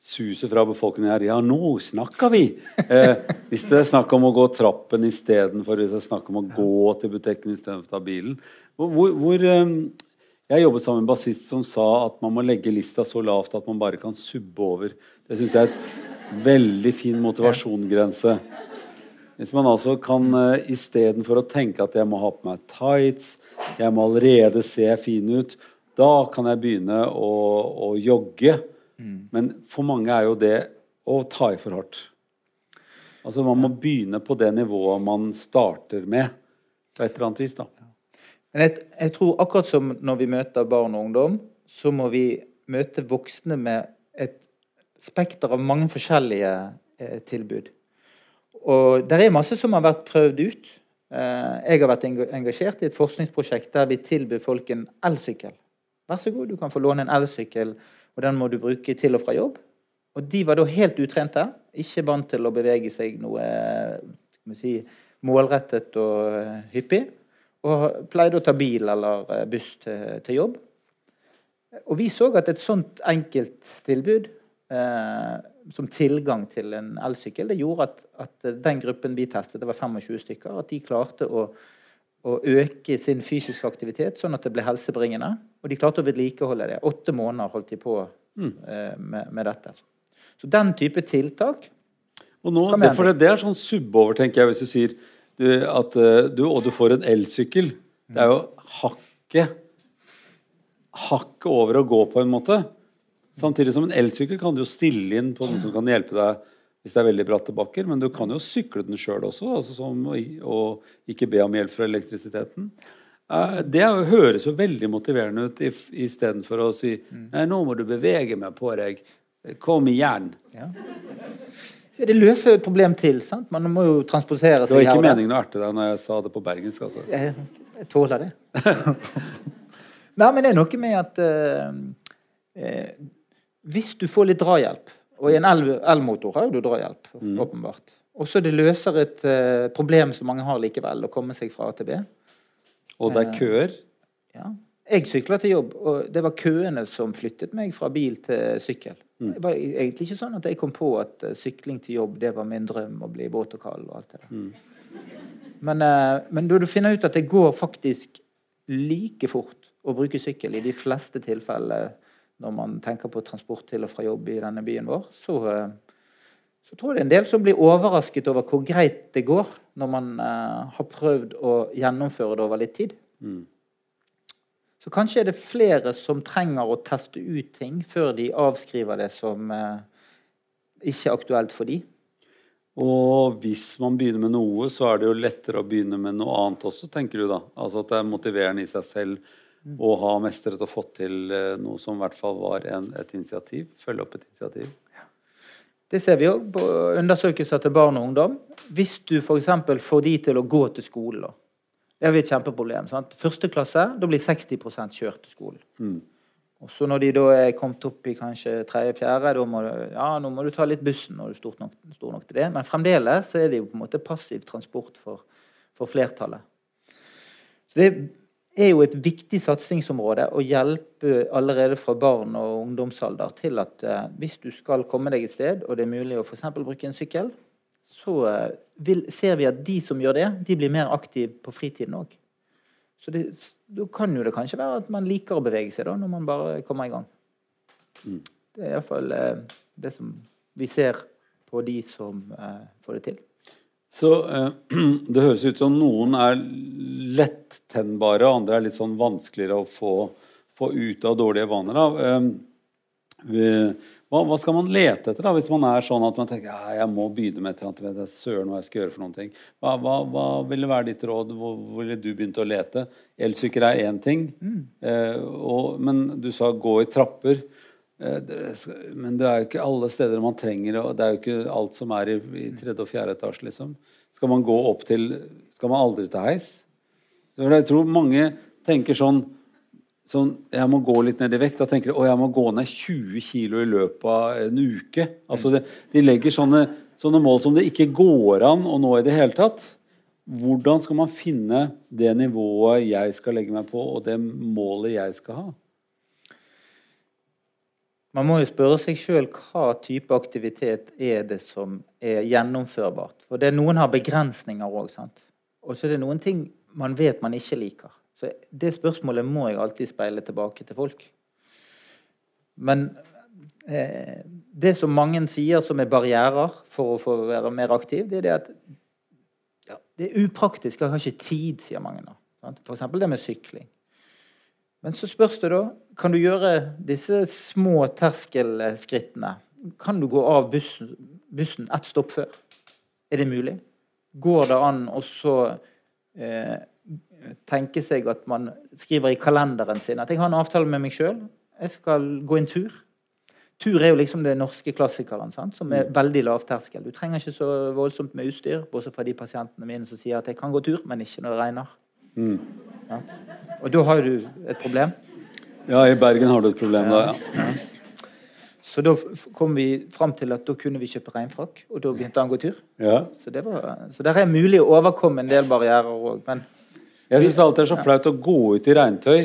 suset fra befolkningen her Ja, nå snakker vi! Eh, hvis det er snakk om å gå trappen istedenfor hvis det er om å gå til butikken istedenfor å ta bilen hvor, hvor um, Jeg jobbet sammen med en bassist som sa at man må legge lista så lavt at man bare kan subbe over. Det syns jeg er et veldig fin motivasjonsgrense. Hvis man altså kan uh, istedenfor å tenke at jeg må ha på meg tights, jeg må allerede se fin ut, da kan jeg begynne å, å jogge. Mm. Men for mange er jo det å ta i for hardt. Altså Man må begynne på det nivået man starter med, på et eller annet vis. da. Men jeg, jeg, tror akkurat som når vi møter barn og ungdom, så må vi møte voksne med et spekter av mange forskjellige eh, tilbud. Og det er masse som har vært prøvd ut. Eh, jeg har vært engasjert i et forskningsprosjekt der vi tilbyr folk en elsykkel. Vær så god, du kan få låne en elsykkel og den må du bruke til og fra jobb. Og de var da helt utrente, ikke vant til å bevege seg noe si, målrettet og eh, hyppig. Og pleide å ta bil eller eh, buss til, til jobb. Og vi så at et sånt enkelt tilbud, eh, som tilgang til en elsykkel, det gjorde at, at, den gruppen vi testet, det var 25 stykker, at de klarte å, å øke sin fysiske aktivitet sånn at det ble helsebringende. Og de klarte å vedlikeholde det. Åtte måneder holdt de på mm. eh, med, med, dette. Så den type tiltak og nå, det, for det, det er sånn subbover, tenker jeg, hvis du sier du, at uh, du, og du får en elsykkel. Det er jo hakket hakket over å gå, på en måte. Samtidig som en elsykkel kan du jo stille inn på noen som kan hjelpe deg hvis det er veldig bratte bakker. Men du kan jo sykle den sjøl også, altså som, og ikke be om hjelp fra elektrisiteten. Eh, det høres jo veldig motiverende ut istedenfor å si Nei, nå må du bevege meg på deg. Kom igjen. Ja. Det løser et problem til. sant? Man må jo transportere seg. Det var ikke meningen å erte deg når jeg sa det på bergensk. altså. Jeg, jeg tåler det. Nei, men det er noe med at uh, uh, Hvis du får litt drahjelp Og i en elmotor har du drahjelp, mm. åpenbart. Og så det løser et uh, problem som mange har likevel, å komme seg fra A til B. Og det er køer? Ja. Jeg sykla til jobb, og det var køene som flyttet meg fra bil til sykkel. Mm. Det var egentlig ikke sånn at jeg kom på at uh, sykling til jobb det var min drøm, å bli våt og kald og alt det der. Mm. Men, uh, men da du finner ut at det går faktisk like fort å bruke sykkel i de fleste tilfeller når man tenker på transport til og fra jobb i denne byen vår, så, uh, så tror jeg det er en del som blir overrasket over hvor greit det går når man har prøvd å gjennomføre det over litt tid. Mm. Så kanskje er det flere som trenger å teste ut ting før de avskriver det som uh, ikke aktuelt for dem. Og hvis man begynner med noe, så er det jo lettere å begynne med noe annet også, tenker du da? Altså at det er motiverende i seg selv å ha mestret og fått til eh, noe som i hvert fall var en, et initiativ. Følge opp et initiativ. Det ser vi òg på undersøkelser til barn og ungdom. Hvis du f.eks. får de til å gå til skolen. Det har vi et kjempeproblem. sant? Første klasse, da blir 60 kjørt til skolen. Mm. Og så når de da er kommet opp i kanskje tredje-fjerde, da må du, ja, nå må du ta litt bussen når du er stor nok, stor nok til det. Men fremdeles så er det jo på en måte passiv transport for, for flertallet. Så det er jo et viktig satsingsområde å hjelpe allerede fra barn og ungdomsalder til at eh, hvis du skal komme deg et sted, og det er mulig å f.eks. bruke en sykkel, så eh, vil, ser vi at de som gjør det, de blir mer aktive på fritiden òg. Så det, da kan jo det kanskje være at man liker å bevege seg da, når man bare kommer i gang. Mm. Det er iallfall eh, det som vi ser på de som eh, får det til. Så eh, det høres ut som noen er lettennbare, og andre er litt sånn vanskeligere å få, få ut av dårlige vaner. Da. Eh, hva, hva, skal man lete etter da, hvis man er sånn at man tenker ja, jeg må begynne med et eller annet, søren hva jeg skal gjøre for noen ting. Hva, hva, hva ville være ditt råd? Hvor, hvor ville du begynt å lete? Elsykkel er én ting, mm. eh, og, men du sa gå i trapper. Eh, men det er jo ikke alle steder man trenger og Det er jo ikke alt som er i, i tredje og fjerde etasje, liksom. Skal man gå opp til Skal man aldri ta heis? Jeg tror mange tenker sånn sånn, jeg må gå litt ned i vekt. Da tenker de å, jeg må gå ned 20 kg i løpet av en uke. Altså det, De legger sånne, sånne, mål som det ikke går an å nå i det hele tatt. Hvordan skal man finne det nivået jeg skal legge meg på, og det målet jeg skal ha? Man må jo spørre seg sjøl hva type aktivitet er det som er gjennomførbart. For det er Noen har begrensninger òg. Og så er det noen ting man vet man ikke liker. Så det spørsmålet må jeg alltid speile tilbake til folk. Men eh, det som mange sier som er barrierer for å få være mer aktiv, det er det at ja, det er upraktisk. Jeg har ikke tid, sier mange nå. F.eks. det med sykling. Men så spørs det da Kan du gjøre disse små terskelskrittene? Kan du gå av bussen, bussen ett stopp før? Er det mulig? Går det an å så eh, tenke seg at man skriver i kalenderen sin at jeg har en avtale med meg sjøl. Jeg skal gå en tur. Tur er jo liksom det norske klassikeren, sant? som er veldig veldig lavterskel. Du trenger ikke så voldsomt med utstyr, bortsett fra de pasientene mine som sier at jeg kan gå tur, men ikke når det regner. Mm. Ja. Og da har du et problem. Ja, i Bergen har du et problem da, ja. Så da kom vi fram til at da kunne vi kjøpe regnfrakk, og da begynte han å gå tur. Ja. Så, det var, så der er mulig å overkomme en del barrierer òg. Men jeg syns alltid det er så flaut å gå ut i regntøy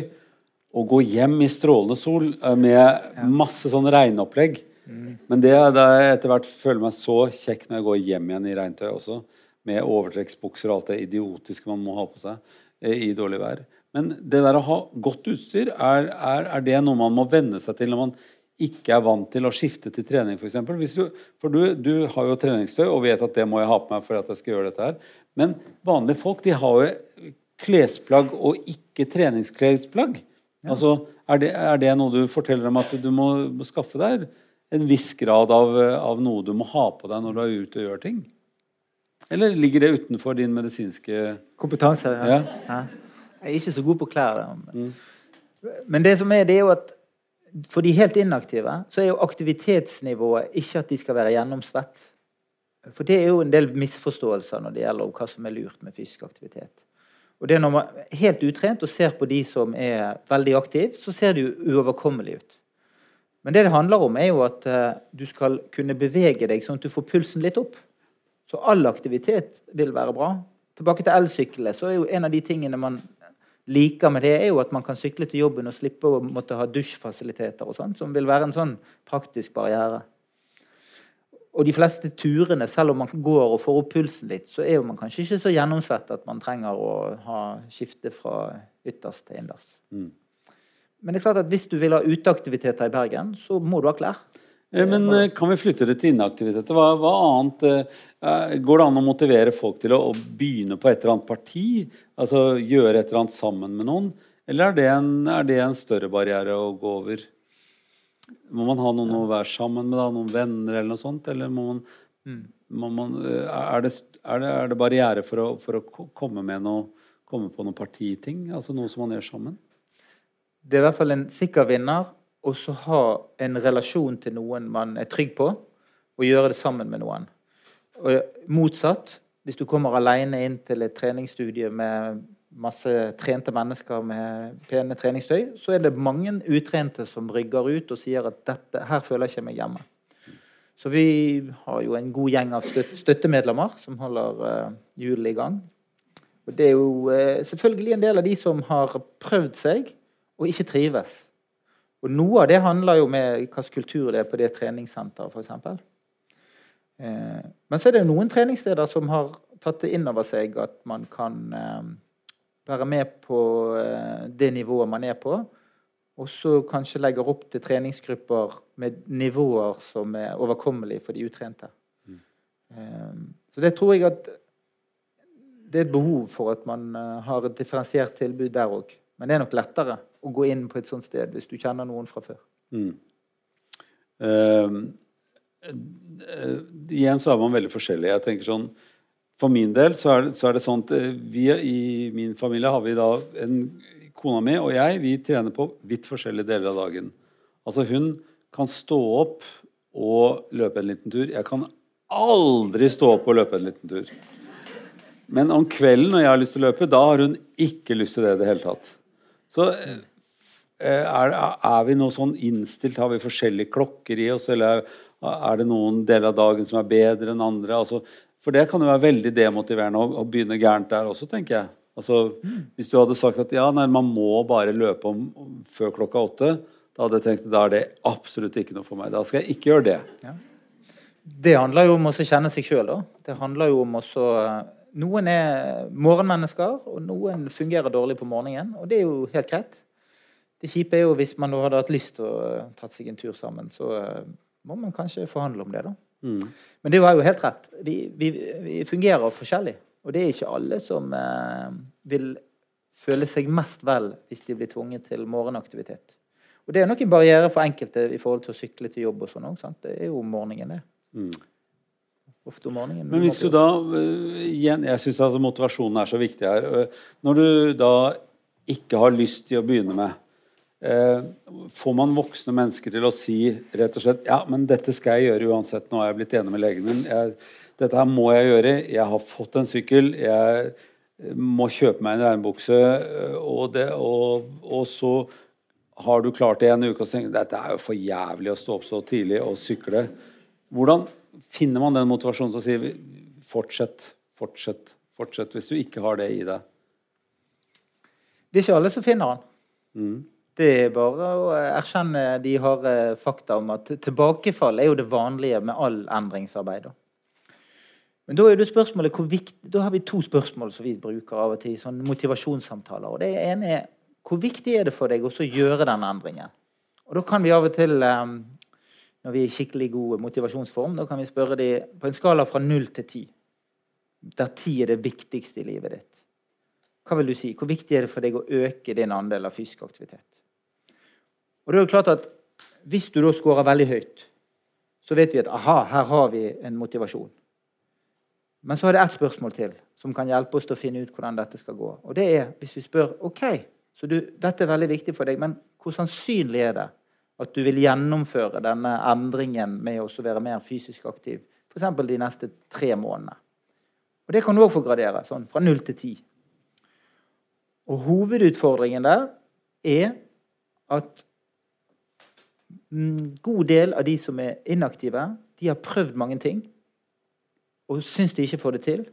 og gå hjem i strålende sol eh, med masse sånn regnopplegg. Mm. Men det, jeg etter hvert føler meg så kjekk når jeg går hjem igjen i regntøy også. Med overtrekksbukser og alt det idiotiske man må ha på seg i dårlig vær. Men det der å ha godt utstyr, er, er, er det noe man må venne seg til når man ikke er vant til å skifte til trening, f.eks. For, for du, du, har jo treningstøy og vet at det må jeg ha på meg for at jeg skal gjøre dette her. Men vanlige folk de har jo klesplagg og ikke treningsklesplagg? Ja. Altså, er det, er det, noe du forteller om at du må, må skaffe deg en viss grad av, av, noe du må ha på deg når du er ute og gjør ting? Eller ligger det utenfor din medisinske Kompetanse, ja. ja. Jeg er ikke så god på klær. Men, mm. men det som er, det er jo at for de helt inaktive så er jo aktivitetsnivået ikke at de skal være gjennomsvett. For det er jo en del misforståelser når det gjelder hva som er lurt med fysisk aktivitet. Og det er når man er helt utrent og ser på de som er veldig aktive, så ser det jo uoverkommelig ut. Men det det handler om, er jo at uh, du skal kunne bevege deg sånn at du får pulsen litt opp. Så all aktivitet vil være bra. Tilbake til elsyklene, så er jo en av de tingene man liker med det, er jo at man kan sykle til jobben og slippe å måtte ha dusjfasiliteter og sånn, som vil være en sånn praktisk barriere. Og de fleste turene, selv om man går og får opp pulsen litt, så er man kanskje ikke så gjennomsvett at man trenger å ha skifte fra ytterst til innendørs. Mm. Men det er klart at hvis du vil ha uteaktiviteter i Bergen, så må du ha klær. Eh, men eh, kan vi flytte det til inaktivitet? Hva, hva, annet eh, Går det an å motivere folk til å, å, begynne på et eller annet parti? Altså gjøre et eller annet sammen med noen? Eller er det en, er det en større barriere å gå over? Må man ha noen å være sammen med, da? Noen venner eller noe sånt? Eller må man, må man eh, er, det, er, det, er det barriere for å, for å komme med noe Komme på noen partiting? Altså noe som man gjør sammen? Det er i hvert fall en sikker vinner å så ha en relasjon til noen man er trygg på, og gjøre det sammen med noen. Og motsatt, hvis du kommer alene inn til et treningsstudie med masse trente mennesker med pene treningstøy, så er det mange utrente som rygger ut og sier at dette, her føler jeg ikke meg hjemme. Så vi har jo en god gjeng av støttemedlemmer som holder uh, hjulene i gang. Og det er jo eh, selvfølgelig en del av de som har prøvd seg og ikke trives. Og noe av det handler jo med hvilken kultur det er på det treningssenteret, f.eks. Eh, men så er det jo noen treningssteder som har tatt det inn over seg at man kan eh, være med på eh, det nivået man er på, og så kanskje legger opp til treningsgrupper med nivåer som er overkommelige for de utrente. Mm. så det tror jeg at det er et behov for at man eh, har et differensiert tilbud der òg. Men det er nok lettere å gå inn på et sånt sted hvis du kjenner noen fra før. Mm. Uh, igjen så er man veldig forskjellig. Jeg tenker sånn For min del så er så er det sånn at eh, vi i min familie har vi da en Kona mi og jeg vi trener på vidt forskjellige deler av dagen. Altså Hun kan stå opp og løpe en liten tur. Jeg kan aldri stå opp og løpe en liten tur. Men om kvelden når jeg har lyst til å løpe, da har hun ikke lyst til det i det hele tatt. Så eh, er, er vi nå sånn innstilt? Har vi forskjellige klokker i oss? Eller er, det noen deler av dagen som er bedre enn andre? Altså, for det kan jo være veldig demotiverende å, å begynne gærent der også, tenker jeg. Altså, Hvis du hadde sagt at ja, nei, man må bare løpe om, før klokka åtte, da hadde jeg tenkt da er det absolutt ikke noe for meg. Da skal jeg ikke gjøre det. Det handler jo om å kjenne seg sjøl. Det handler jo om også Noen er morgenmennesker, og noen fungerer dårlig på morgenen. Og det er jo helt greit. Det kjipe er jo hvis man hadde hatt lyst til å uh, tatt seg en tur sammen, så uh, må man kanskje forhandle om det, da. Mm. Men det var jo helt rett. Vi, vi, vi fungerer forskjellig. Og det er ikke alle som eh, vil føle seg mest vel hvis de blir tvunget til morgenaktivitet. Og det er nok en barriere for enkelte i forhold til å sykle til jobb og sånn òg. Det er jo morgenen, det. Mm. Ofte om morgenen. Men hvis du da øh, igjen, Jeg syns motivasjonen er så viktig her. Når du da ikke har lyst til å begynne med, eh, får man voksne mennesker til å si rett og slett ja, men dette skal jeg gjøre uansett. Nå har jeg blitt enig med legen min. Jeg, dette her må jeg gjøre. Jeg har fått en sykkel. Jeg må kjøpe meg en regnbukse. øh, Og, det, og, og så har du klart det en uke og så tenker dette er jo for jævlig å stå opp så tidlig og sykle. Hvordan finner man den motivasjonen som sier fortsett, fortsett, fortsett, hvis du ikke har det i deg? Det er ikke alle som finner den. Mm. Det er bare å erkjenne de harde fakta om at tilbakefall er jo det vanlige med all endringsarbeid. Men da er det spørsmålet viktig, da har vi to spørsmål som vi bruker av og til i sånne motivasjonssamtaler. og Det ene er hvor viktig er det for deg å gjøre den endringen? Og Da kan vi av og til, eh, når vi er i skikkelig god motivasjonsform, da kan vi spørre de på en skala fra null til ti, der ti er det viktigste i livet ditt. Hva vil du si? Hvor viktig er det for deg å øke din andel av fysisk aktivitet? Og det er jo klart at Hvis du da scorer veldig høyt, så vet vi at aha, her har vi en motivasjon. Men så er det ett spørsmål til som kan hjelpe oss til å finne ut hvordan dette skal gå. Og det er hvis vi spør OK, så du, dette er veldig viktig for deg, men hvor sannsynlig er det at du vil gjennomføre denne endringen med å være mer fysisk aktiv f.eks. de neste tre månedene? Og Det kan du òg få gradere, sånn fra null til ti. Og hovedutfordringen der er at god del av de som er inaktive, de har prøvd mange ting og syns de ikke får det til.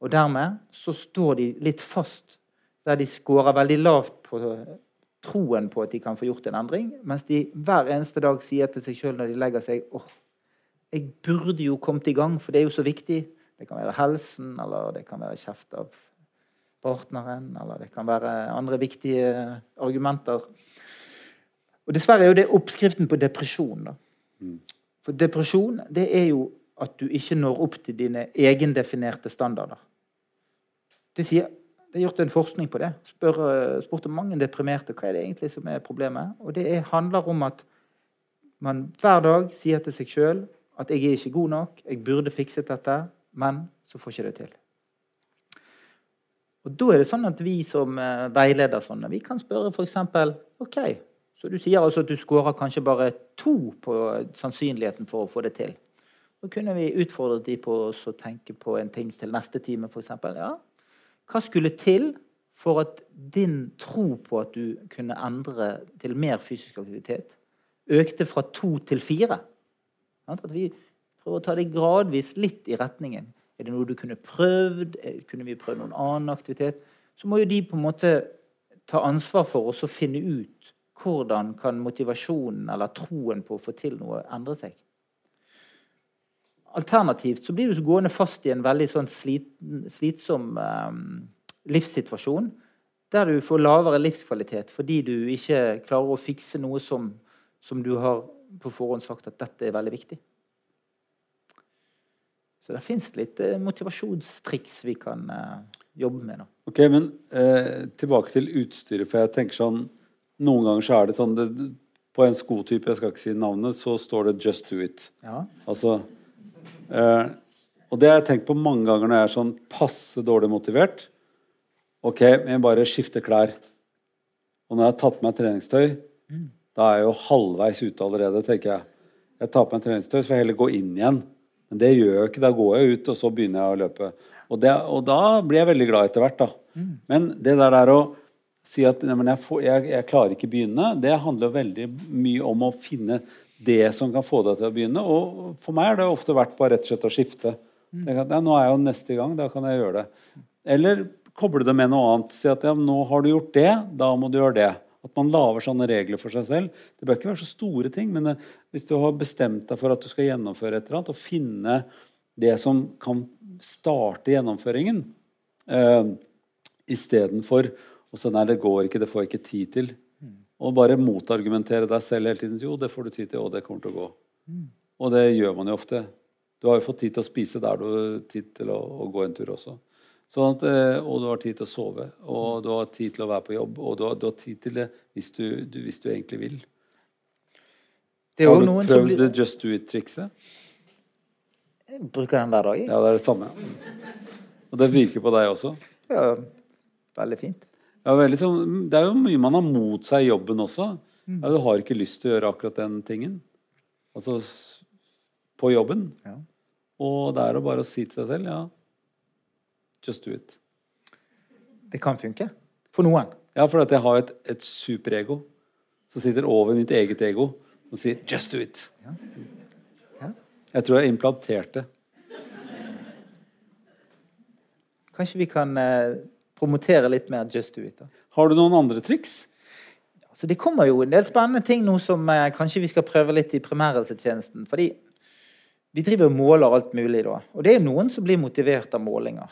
Og dermed så står de litt fast der de scorer veldig lavt på troen på at de kan få gjort en endring, mens de hver eneste dag sier til seg sjøl når de legger seg åh, jeg burde jo kommet i gang, for det er jo så viktig. Det kan være helsen, eller det kan være kjeft av partneren, eller det kan være andre viktige argumenter. Og Dessverre er jo det oppskriften på depresjon. da. For depresjon det er jo at du ikke når opp til dine egendefinerte standarder. Det, sier, det er gjort en forskning på det. Spør, spurte mange deprimerte hva er det egentlig som er problemet. Og det er, handler om at man hver dag sier til seg sjøl at 'jeg er ikke god nok', 'jeg burde fikset dette', men så får ikke det til. Og Da er det sånn at vi som eh, veileder sånne, vi kan spørre f.eks.: OK, så du sier altså at du skårer kanskje bare to på sannsynligheten for å få det til. Så kunne vi utfordret de på å tenke på en ting til neste time, f.eks. Ja, hva skulle til for at din tro på at du kunne endre til mer fysisk aktivitet, økte fra to til fire? At vi prøver å ta det gradvis litt i retningen. Er det noe du kunne prøvd? Kunne vi prøvd noen annen aktivitet? Så må jo de på en måte ta ansvar for oss å finne ut hvordan kan motivasjonen eller troen på å få til noe endre seg. Alternativt så blir du gående fast i en veldig sånn slit, slitsom eh, livssituasjon der du får lavere livskvalitet fordi du ikke klarer å fikse noe som, som du har på forhånd sagt at dette er veldig viktig. Så det fins litt eh, motivasjonstriks vi kan eh, jobbe med. Da. Ok, men eh, Tilbake til utstyret. for jeg tenker sånn, Noen ganger så er det sånn det, På en skotype, jeg skal ikke si navnet, så står det 'just do it'. Ja. Altså, eh, og det har jeg tenkt på mange ganger når jeg er sånn passe dårlig motivert. Ok, men jeg bare skifter klær. Og når jeg har tatt på meg treningstøy, mm. da er jeg jo halvveis ute allerede, tenker jeg. Jeg tar på meg treningstøy, så får jeg heller gå inn igjen. Men det gjør jeg ikke. Da går jeg ut, og så begynner jeg å løpe. Og, det, og da blir jeg veldig glad etter hvert. da. Mm. Men det der er å si at nei, jeg, får, jeg, jeg, klarer ikke begynne, det handler veldig mye om å finne det som kan få deg til å begynne. Og for meg har det ofte vært bare rett og slett å skifte. Mm. At, nå er jeg jo neste gang, da kan jeg gjøre det. Eller koble det med noe annet. Si at ja, nå har du gjort det, da må du gjøre det. At man lager sånne regler for seg selv. Det bør ikke være så store ting, men eh, hvis du har bestemt deg for at du skal gjennomføre et eller annet, og finne det som kan starte gjennomføringen, eh, istedenfor å så nei, det går ikke, det får jeg ikke tid til. Og bare motargumentere deg selv hele tiden. Jo, det får du tid til, og det kommer til å gå. Og det gjør man jo ofte. Du har jo fått tid til å spise der du har tid til å, å gå en tur også. Sånn at, eh, og du har tid til å sove, og du har tid til å være på jobb, og du har, du har tid til det hvis du, du, hvis du egentlig vil. har du prøvd blir... Just Do It-trikset? Jeg bruker den hver dag. Ja, det er det samme. Og det virker på deg også? Ja, veldig fint. Ja, veldig sånn, det er jo mye man har mot seg i jobben også. Mm. Ja, du har ikke lyst til å gjøre akkurat den tingen. Altså på jobben. Ja. Og det er å bare si til seg selv ja, Just do it. Det kan funke. For noen. Ja, for at jeg har et, et superego som sitter over mitt eget ego og sier 'just do it'. Ja. Ja. Jeg tror jeg implanterte. Kanskje vi kan eh, promotere litt mer 'just do it'? da. Har du noen andre triks? Så det kommer jo en del spennende ting nå som eh, kanskje vi skal prøve litt i primærhelsetjenesten. fordi vi driver og måler alt mulig da. Og det er noen som blir motivert av målinger.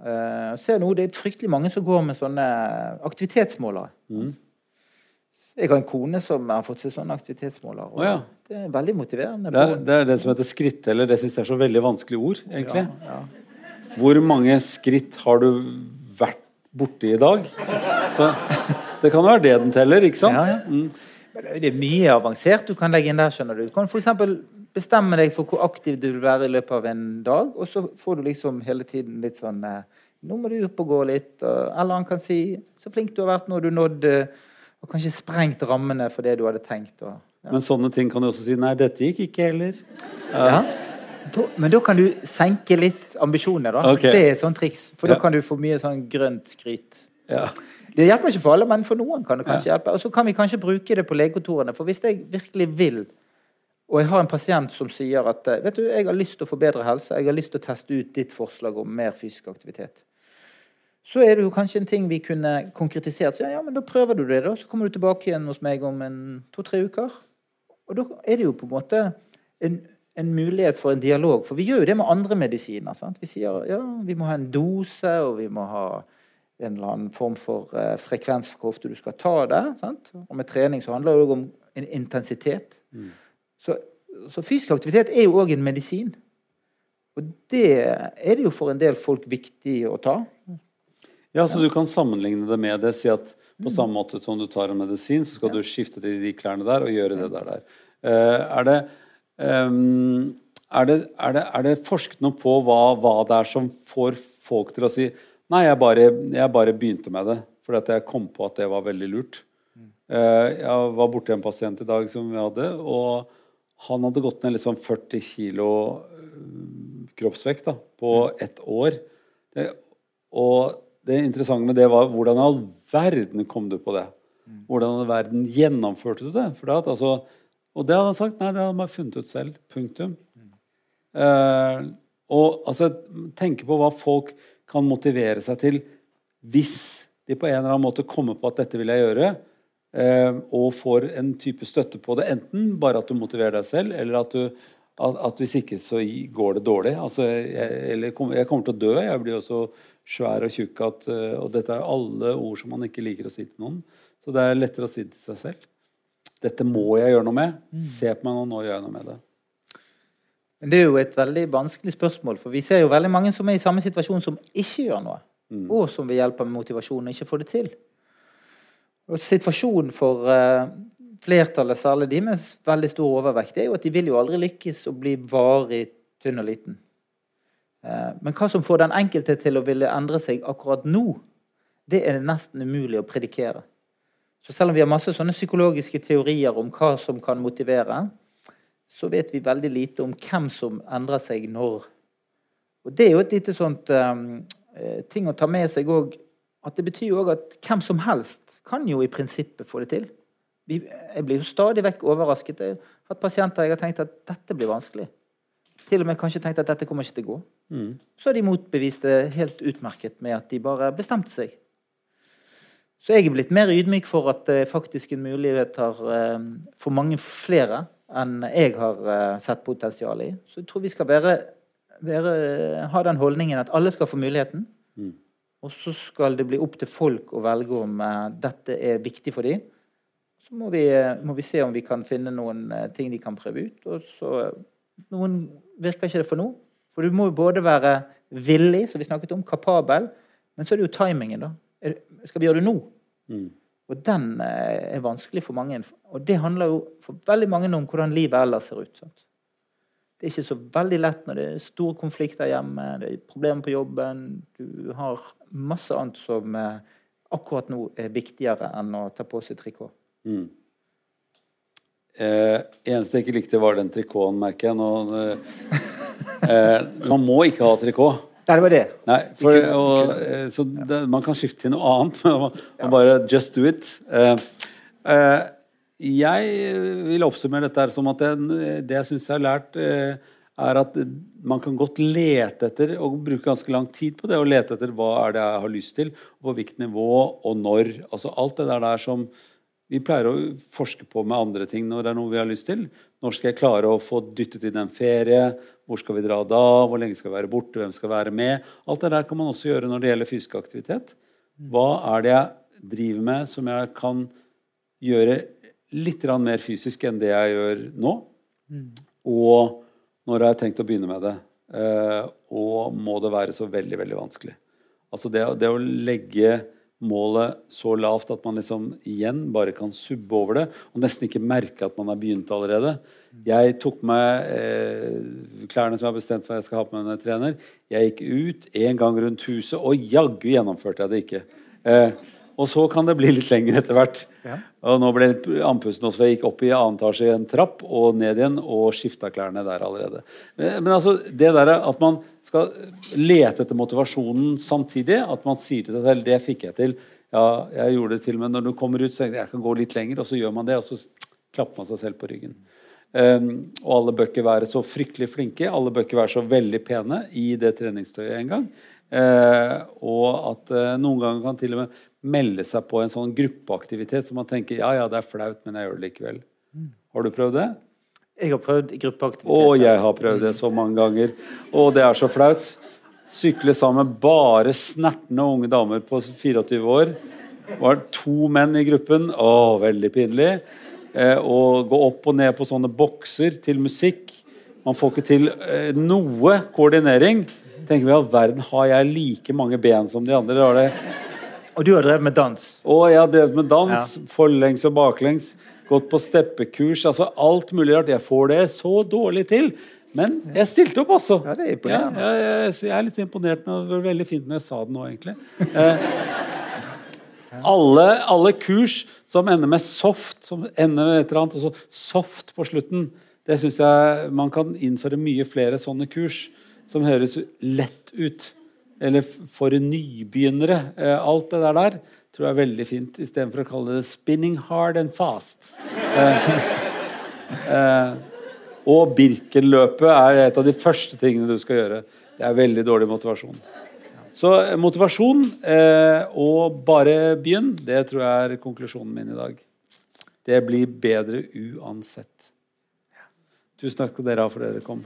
Uh, ser nå, Det er fryktelig mange som går med sånne aktivitetsmålere. Mm. Jeg har en kone som har fått seg sånne aktivitetsmåler. Oh, ja. Det er veldig motiverende. Det er, det er, det som heter skritteller. Det syns jeg er så veldig vanskelig ord, egentlig. Ja, ja. Hvor mange skritt har du borti i dag? Så, det kan være det den teller, ikke sant? Ja, mm. Det er mye avansert du kan legge inn der. skjønner Du Du kan f.eks bestemme deg for hvor aktiv du vil være i løpet av en dag, og så får du liksom hele tiden litt sånn eh, Nå må du opp og gå litt. Eller han kan si 'Så flink du har vært nå, du nådde Og kanskje sprengt rammene for det du hadde tenkt. Og, ja. Men sånne ting kan du også si 'Nei, dette gikk ikke heller'. Ja. Ja. Men da kan du senke litt ambisjoner, da. Okay. Det er et sånt triks. For ja. da kan du få mye sånn grønt skryt. Ja. Det hjelper ikke for alle, men for noen kan det kanskje hjelpe. Og så kan vi kanskje bruke det på legekontorene. For hvis jeg virkelig vil og jeg har en pasient som sier at eh, vet du, jeg har lyst til å forbedre helse, jeg har lyst til å teste ut ditt forslag om mer fysisk aktivitet. Så er det jo kanskje en ting vi kunne konkretisert. Så ja, men da prøver du det, da. Så kommer du tilbake igjen hos meg om to-tre uker. Og da er det jo på en måte en, en, mulighet for en dialog. For vi gjør jo det med andre medisiner. Sant? Vi sier ja, vi må ha en dose, og vi må ha en eller annen form for uh, frekvens for hvor ofte du skal ta det. Sant? Og med trening så handler det òg om en intensitet. Mm. Så, så fysisk aktivitet er jo òg en medisin. Og det er det jo for en del folk viktig å ta. Ja, så du kan sammenligne det med det. Si at på samme måte som du tar en medisin, så skal du skifte til de klærne der og gjøre det der. der. Eh, er, det, ehm, er, det, er, det, er det forsket noe på hva, hva det er som får folk til å si Nei, jeg bare, jeg bare begynte med det fordi at jeg kom på at det var veldig lurt. Eh, jeg var borti en pasient i dag som vi hadde, og han hadde gått ned liksom 40 kilo øh, kroppsvekt da, på ett år. Det, og det interessante med det var hvordan i all verden kom du på det? Hvordan i all verden gjennomførte du det? For det at, altså, og det hadde han sagt nei, det hadde han bare funnet ut selv. Punktum. Eh, og altså, tenke på hva folk kan motivere seg til hvis de på en eller annen måte kommer på at dette vil jeg gjøre, eh, og får en type støtte på det. Enten bare at du motiverer deg selv, eller at, du, at, at hvis ikke så går det dårlig. Altså, jeg, eller jeg kommer til å dø. Jeg blir jo så svær og tjukk at eh, Og dette er alle ord som man ikke liker å si til noen. Så det er lettere å si til seg selv. Dette må jeg gjøre noe med. Se på meg nå, nå gjør jeg noe med det. Men Det er jo et veldig vanskelig spørsmål, for vi ser jo veldig mange som er i samme situasjon som ikke gjør noe, mm. og som ved hjelp av motivasjon ikke får det til. Og Situasjonen for uh, flertallet, særlig de med veldig stor overvekt, er jo at de vil jo aldri lykkes å bli varig tynn og liten. Uh, men hva som får den enkelte til å ville endre seg akkurat nå, det er det nesten umulig å predikere. Så selv om vi har masse sånne psykologiske teorier om hva som kan motivere, så vet vi veldig lite om hvem som endrer seg når. Og Det er jo et lite sånt um, ting å ta med seg òg. At det betyr jo òg at hvem som helst kan jo i prinsippet få det til. Vi, jeg blir jo stadig vekk overrasket. Jeg har hatt pasienter jeg har tenkt at dette blir vanskelig. Til og med kanskje tenkt at dette kommer ikke til å gå. Mm. Så har de motbevist det helt utmerket med at de bare bestemte seg. Så jeg er blitt mer ydmyk for at det faktisk er en mulighet har uh, for mange flere enn jeg har uh, sett potensial i. Så jeg tror vi skal være, være, ha den holdningen at alle skal få muligheten. Mm. Og så skal det bli opp til folk å velge om dette er viktig for dem. Så må vi, må vi, se om vi kan finne noen ting de kan prøve ut. Og så Noen virker ikke det for nå. For du må jo både være villig, som vi snakket om, kapabel, men så er det jo timingen, da. Skal vi gjøre det nå? Mm. Og den eh, er vanskelig for mange. Og det handler jo for veldig mange om hvordan livet ellers ser ut. Sant? Det er ikke så veldig lett når det er store konflikter hjemme, det er problemer på jobben. Du har masse annet som eh, akkurat nå er viktigere enn å ta på seg trikot. Mm. Eh, eneste jeg ikke likte, var den trikoten, merker jeg. Nå, eh, eh man må ikke ha trikot. Nei, det var det. Nei, for, og, ikke. så det, man kan skifte til noe annet. og, ja. bare just do it. Uh, uh, jeg vil oppsummere dette som at det, det jeg syns jeg har lært, uh, er at man kan godt lete etter, og bruke ganske lang tid på det, å lete etter hva er det jeg har lyst til, på hvilket nivå og når. Altså alt det der, der som vi pleier å forske på med andre ting når det er noe vi har lyst til. Når skal jeg klare å få dyttet inn en ferie? Hvor skal vi dra da? Hvor lenge skal vi være borte? Hvem skal være med? Alt det der kan man også gjøre når det gjelder fysisk aktivitet. Hva er det jeg driver med som jeg kan gjøre litt mer fysisk enn det jeg gjør nå? Og når har jeg tenkt å begynne med det? Eh, og må det være så veldig, veldig vanskelig? Altså det, det å legge målet så lavt at man liksom igjen bare kan subbe over det og nesten ikke merke at man har begynt allerede. Jeg tok meg eh, klærne som jeg har bestemt for jeg skal ha på meg når jeg trener. Jeg gikk ut en gang rundt huset, og jaggu gjennomførte jeg det ikke. Eh, og så kan det bli litt lenger etter hvert. Ja. Og nå ble andpusten også, jeg gikk opp i annen etasje i en trapp og ned igjen og skifta klærne der allerede. Eh, men altså, det der at man skal lete etter motivasjonen samtidig, at man sier til seg selv 'det fikk jeg til', ja, jeg gjorde det til, men når du kommer ut, så jeg, jeg kan gå litt lenger, og så gjør man det, og så klapper man seg selv på ryggen. Um, og alle bør ikke være så fryktelig flinke, alle bør ikke være så veldig pene i det treningstøyet engang. Uh, og at uh, noen ganger kan til og med melde seg på en sånn gruppeaktivitet som man tenker ja, ja, det er flaut, men jeg gjør det likevel. Mm. Har du prøvd det? Jeg har prøvd gruppeaktivitet. Og jeg har prøvd det så mange ganger. Og det er så flaut. Sykle sammen med bare snertne unge damer på 24 år. Det var to menn i gruppen. Å, veldig pinlig. Eh, og gå opp og ned på sånne bokser til musikk. Man får ikke til eh, noe koordinering. Tenker vi all verden, har jeg like mange ben som de andre? Har det og du har drevet med dans? Og jeg har drevet med dans. Ja. Forlengs og baklengs. gått på steppekurs. altså Alt mulig rart. Jeg får det så dårlig til. Men jeg stilte opp, altså. Ja, det er Ja, imponerende. jeg, jeg, jeg er litt imponert. nå. Det var veldig fint når jeg sa det nå, egentlig. Eh, alle, alle kurs som ender med soft, som ender med et eller annet, og så soft på slutten, det syns jeg man kan innføre mye flere sånne kurs som høres lett ut. Eller for nybegynnere. Eh, alt det der der tror jeg er veldig fint, istedenfor å kalle det 'spinning hard and fast'. Eh, og Birkenløpet er et av de første tingene du skal gjøre. Det er veldig dårlig motivasjon. Så eh, motivasjon eh, og bare begynn, det tror jeg er konklusjonen min i dag. Det blir bedre uansett. Tusen takk til dere for at dere kom.